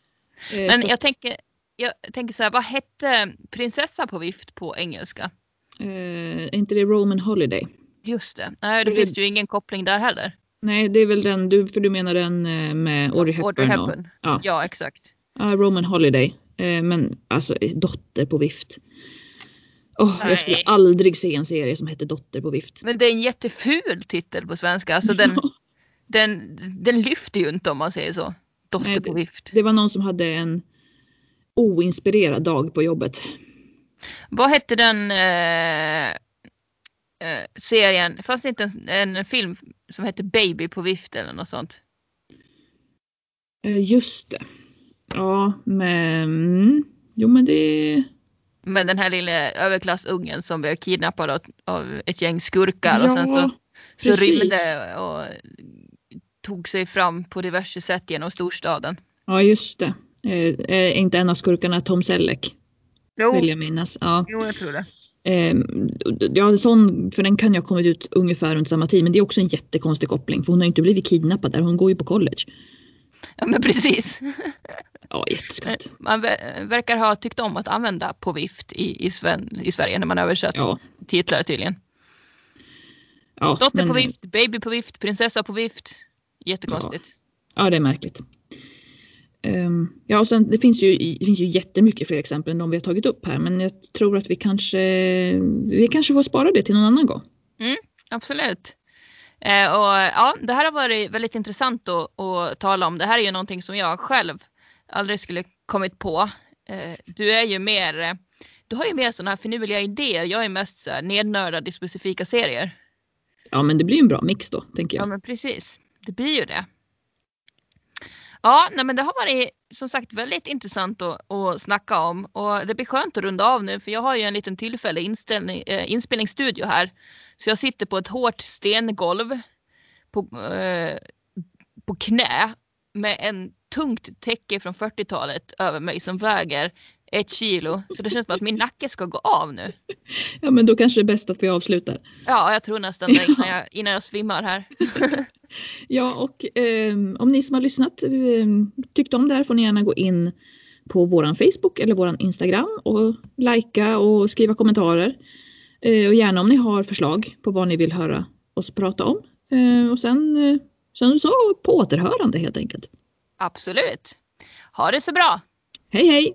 Eh, men jag, tänker, jag tänker så här, vad hette prinsessa på vift på engelska? Eh, är inte det Roman Holiday? Just det. Nej, då det finns det ju ingen koppling där heller. Nej, det är väl den, du, för du menar den eh, med Audrey Hepburn? Audrey Hepburn. Ja. ja, exakt. Ja, Roman Holiday. Eh, men alltså dotter på vift. Oh, jag skulle aldrig se en serie som heter Dotter på vift. Men det är en jätteful titel på svenska. Alltså den, den, den lyfter ju inte om man säger så. Dotter Nej, på vift. Det var någon som hade en oinspirerad dag på jobbet. Vad hette den eh, eh, serien? Fanns det inte en, en, film som hette Baby på vift eller något sånt? Eh, just det. Ja, men mm, jo men det med den här lilla överklassungen som blev kidnappad av ett gäng skurkar ja, och sen så, så rymde och tog sig fram på diverse sätt genom storstaden. Ja just det. Eh, är inte en av skurkarna Tom Selleck? Jo. Vill jag minnas. Ja. Jo jag tror det. Eh, ja, sån, för den kan ju ha kommit ut ungefär runt samma tid men det är också en jättekonstig koppling för hon har inte blivit kidnappad där, hon går ju på college. Ja men precis. Ja, jätteskumt. Eh, man verkar ha tyckt om att använda på vift i, i, Sven, i Sverige när man översatt ja. titlar tydligen. Ja, Dotter men... på vift, baby på vift, prinsessa på vift. Jättekonstigt. Ja, ja det är märkligt. Um, ja, och sen det finns ju, det finns ju jättemycket fler exempel än de vi har tagit upp här, men jag tror att vi kanske, vi kanske får spara det till någon annan gång. Mm, absolut. Eh, och ja, det här har varit väldigt intressant att, att tala om. Det här är ju någonting som jag själv aldrig skulle kommit på. Eh, du är ju mer, eh, du har ju mer sådana här finurliga idéer. Jag är mest så här nednördad i specifika serier. Ja men det blir en bra mix då tänker jag. Ja men precis. Det blir ju det. Ja, nej, men det har varit som sagt väldigt intressant att, att snacka om och det blir skönt att runda av nu för jag har ju en liten tillfällig eh, inspelningsstudio här. Så jag sitter på ett hårt stengolv på, eh, på knä med en tungt täcke från 40-talet över mig som väger ett kilo. Så det känns som att min nacke ska gå av nu. Ja men då kanske det är bäst att vi avslutar. Ja jag tror nästan det innan jag, innan jag svimmar här. ja och eh, om ni som har lyssnat eh, tyckte om det här får ni gärna gå in på våran Facebook eller våran Instagram och likea och skriva kommentarer. Eh, och gärna om ni har förslag på vad ni vill höra oss prata om. Eh, och sen, eh, sen så på återhörande helt enkelt. Absolut. Ha det så bra. Hej hej!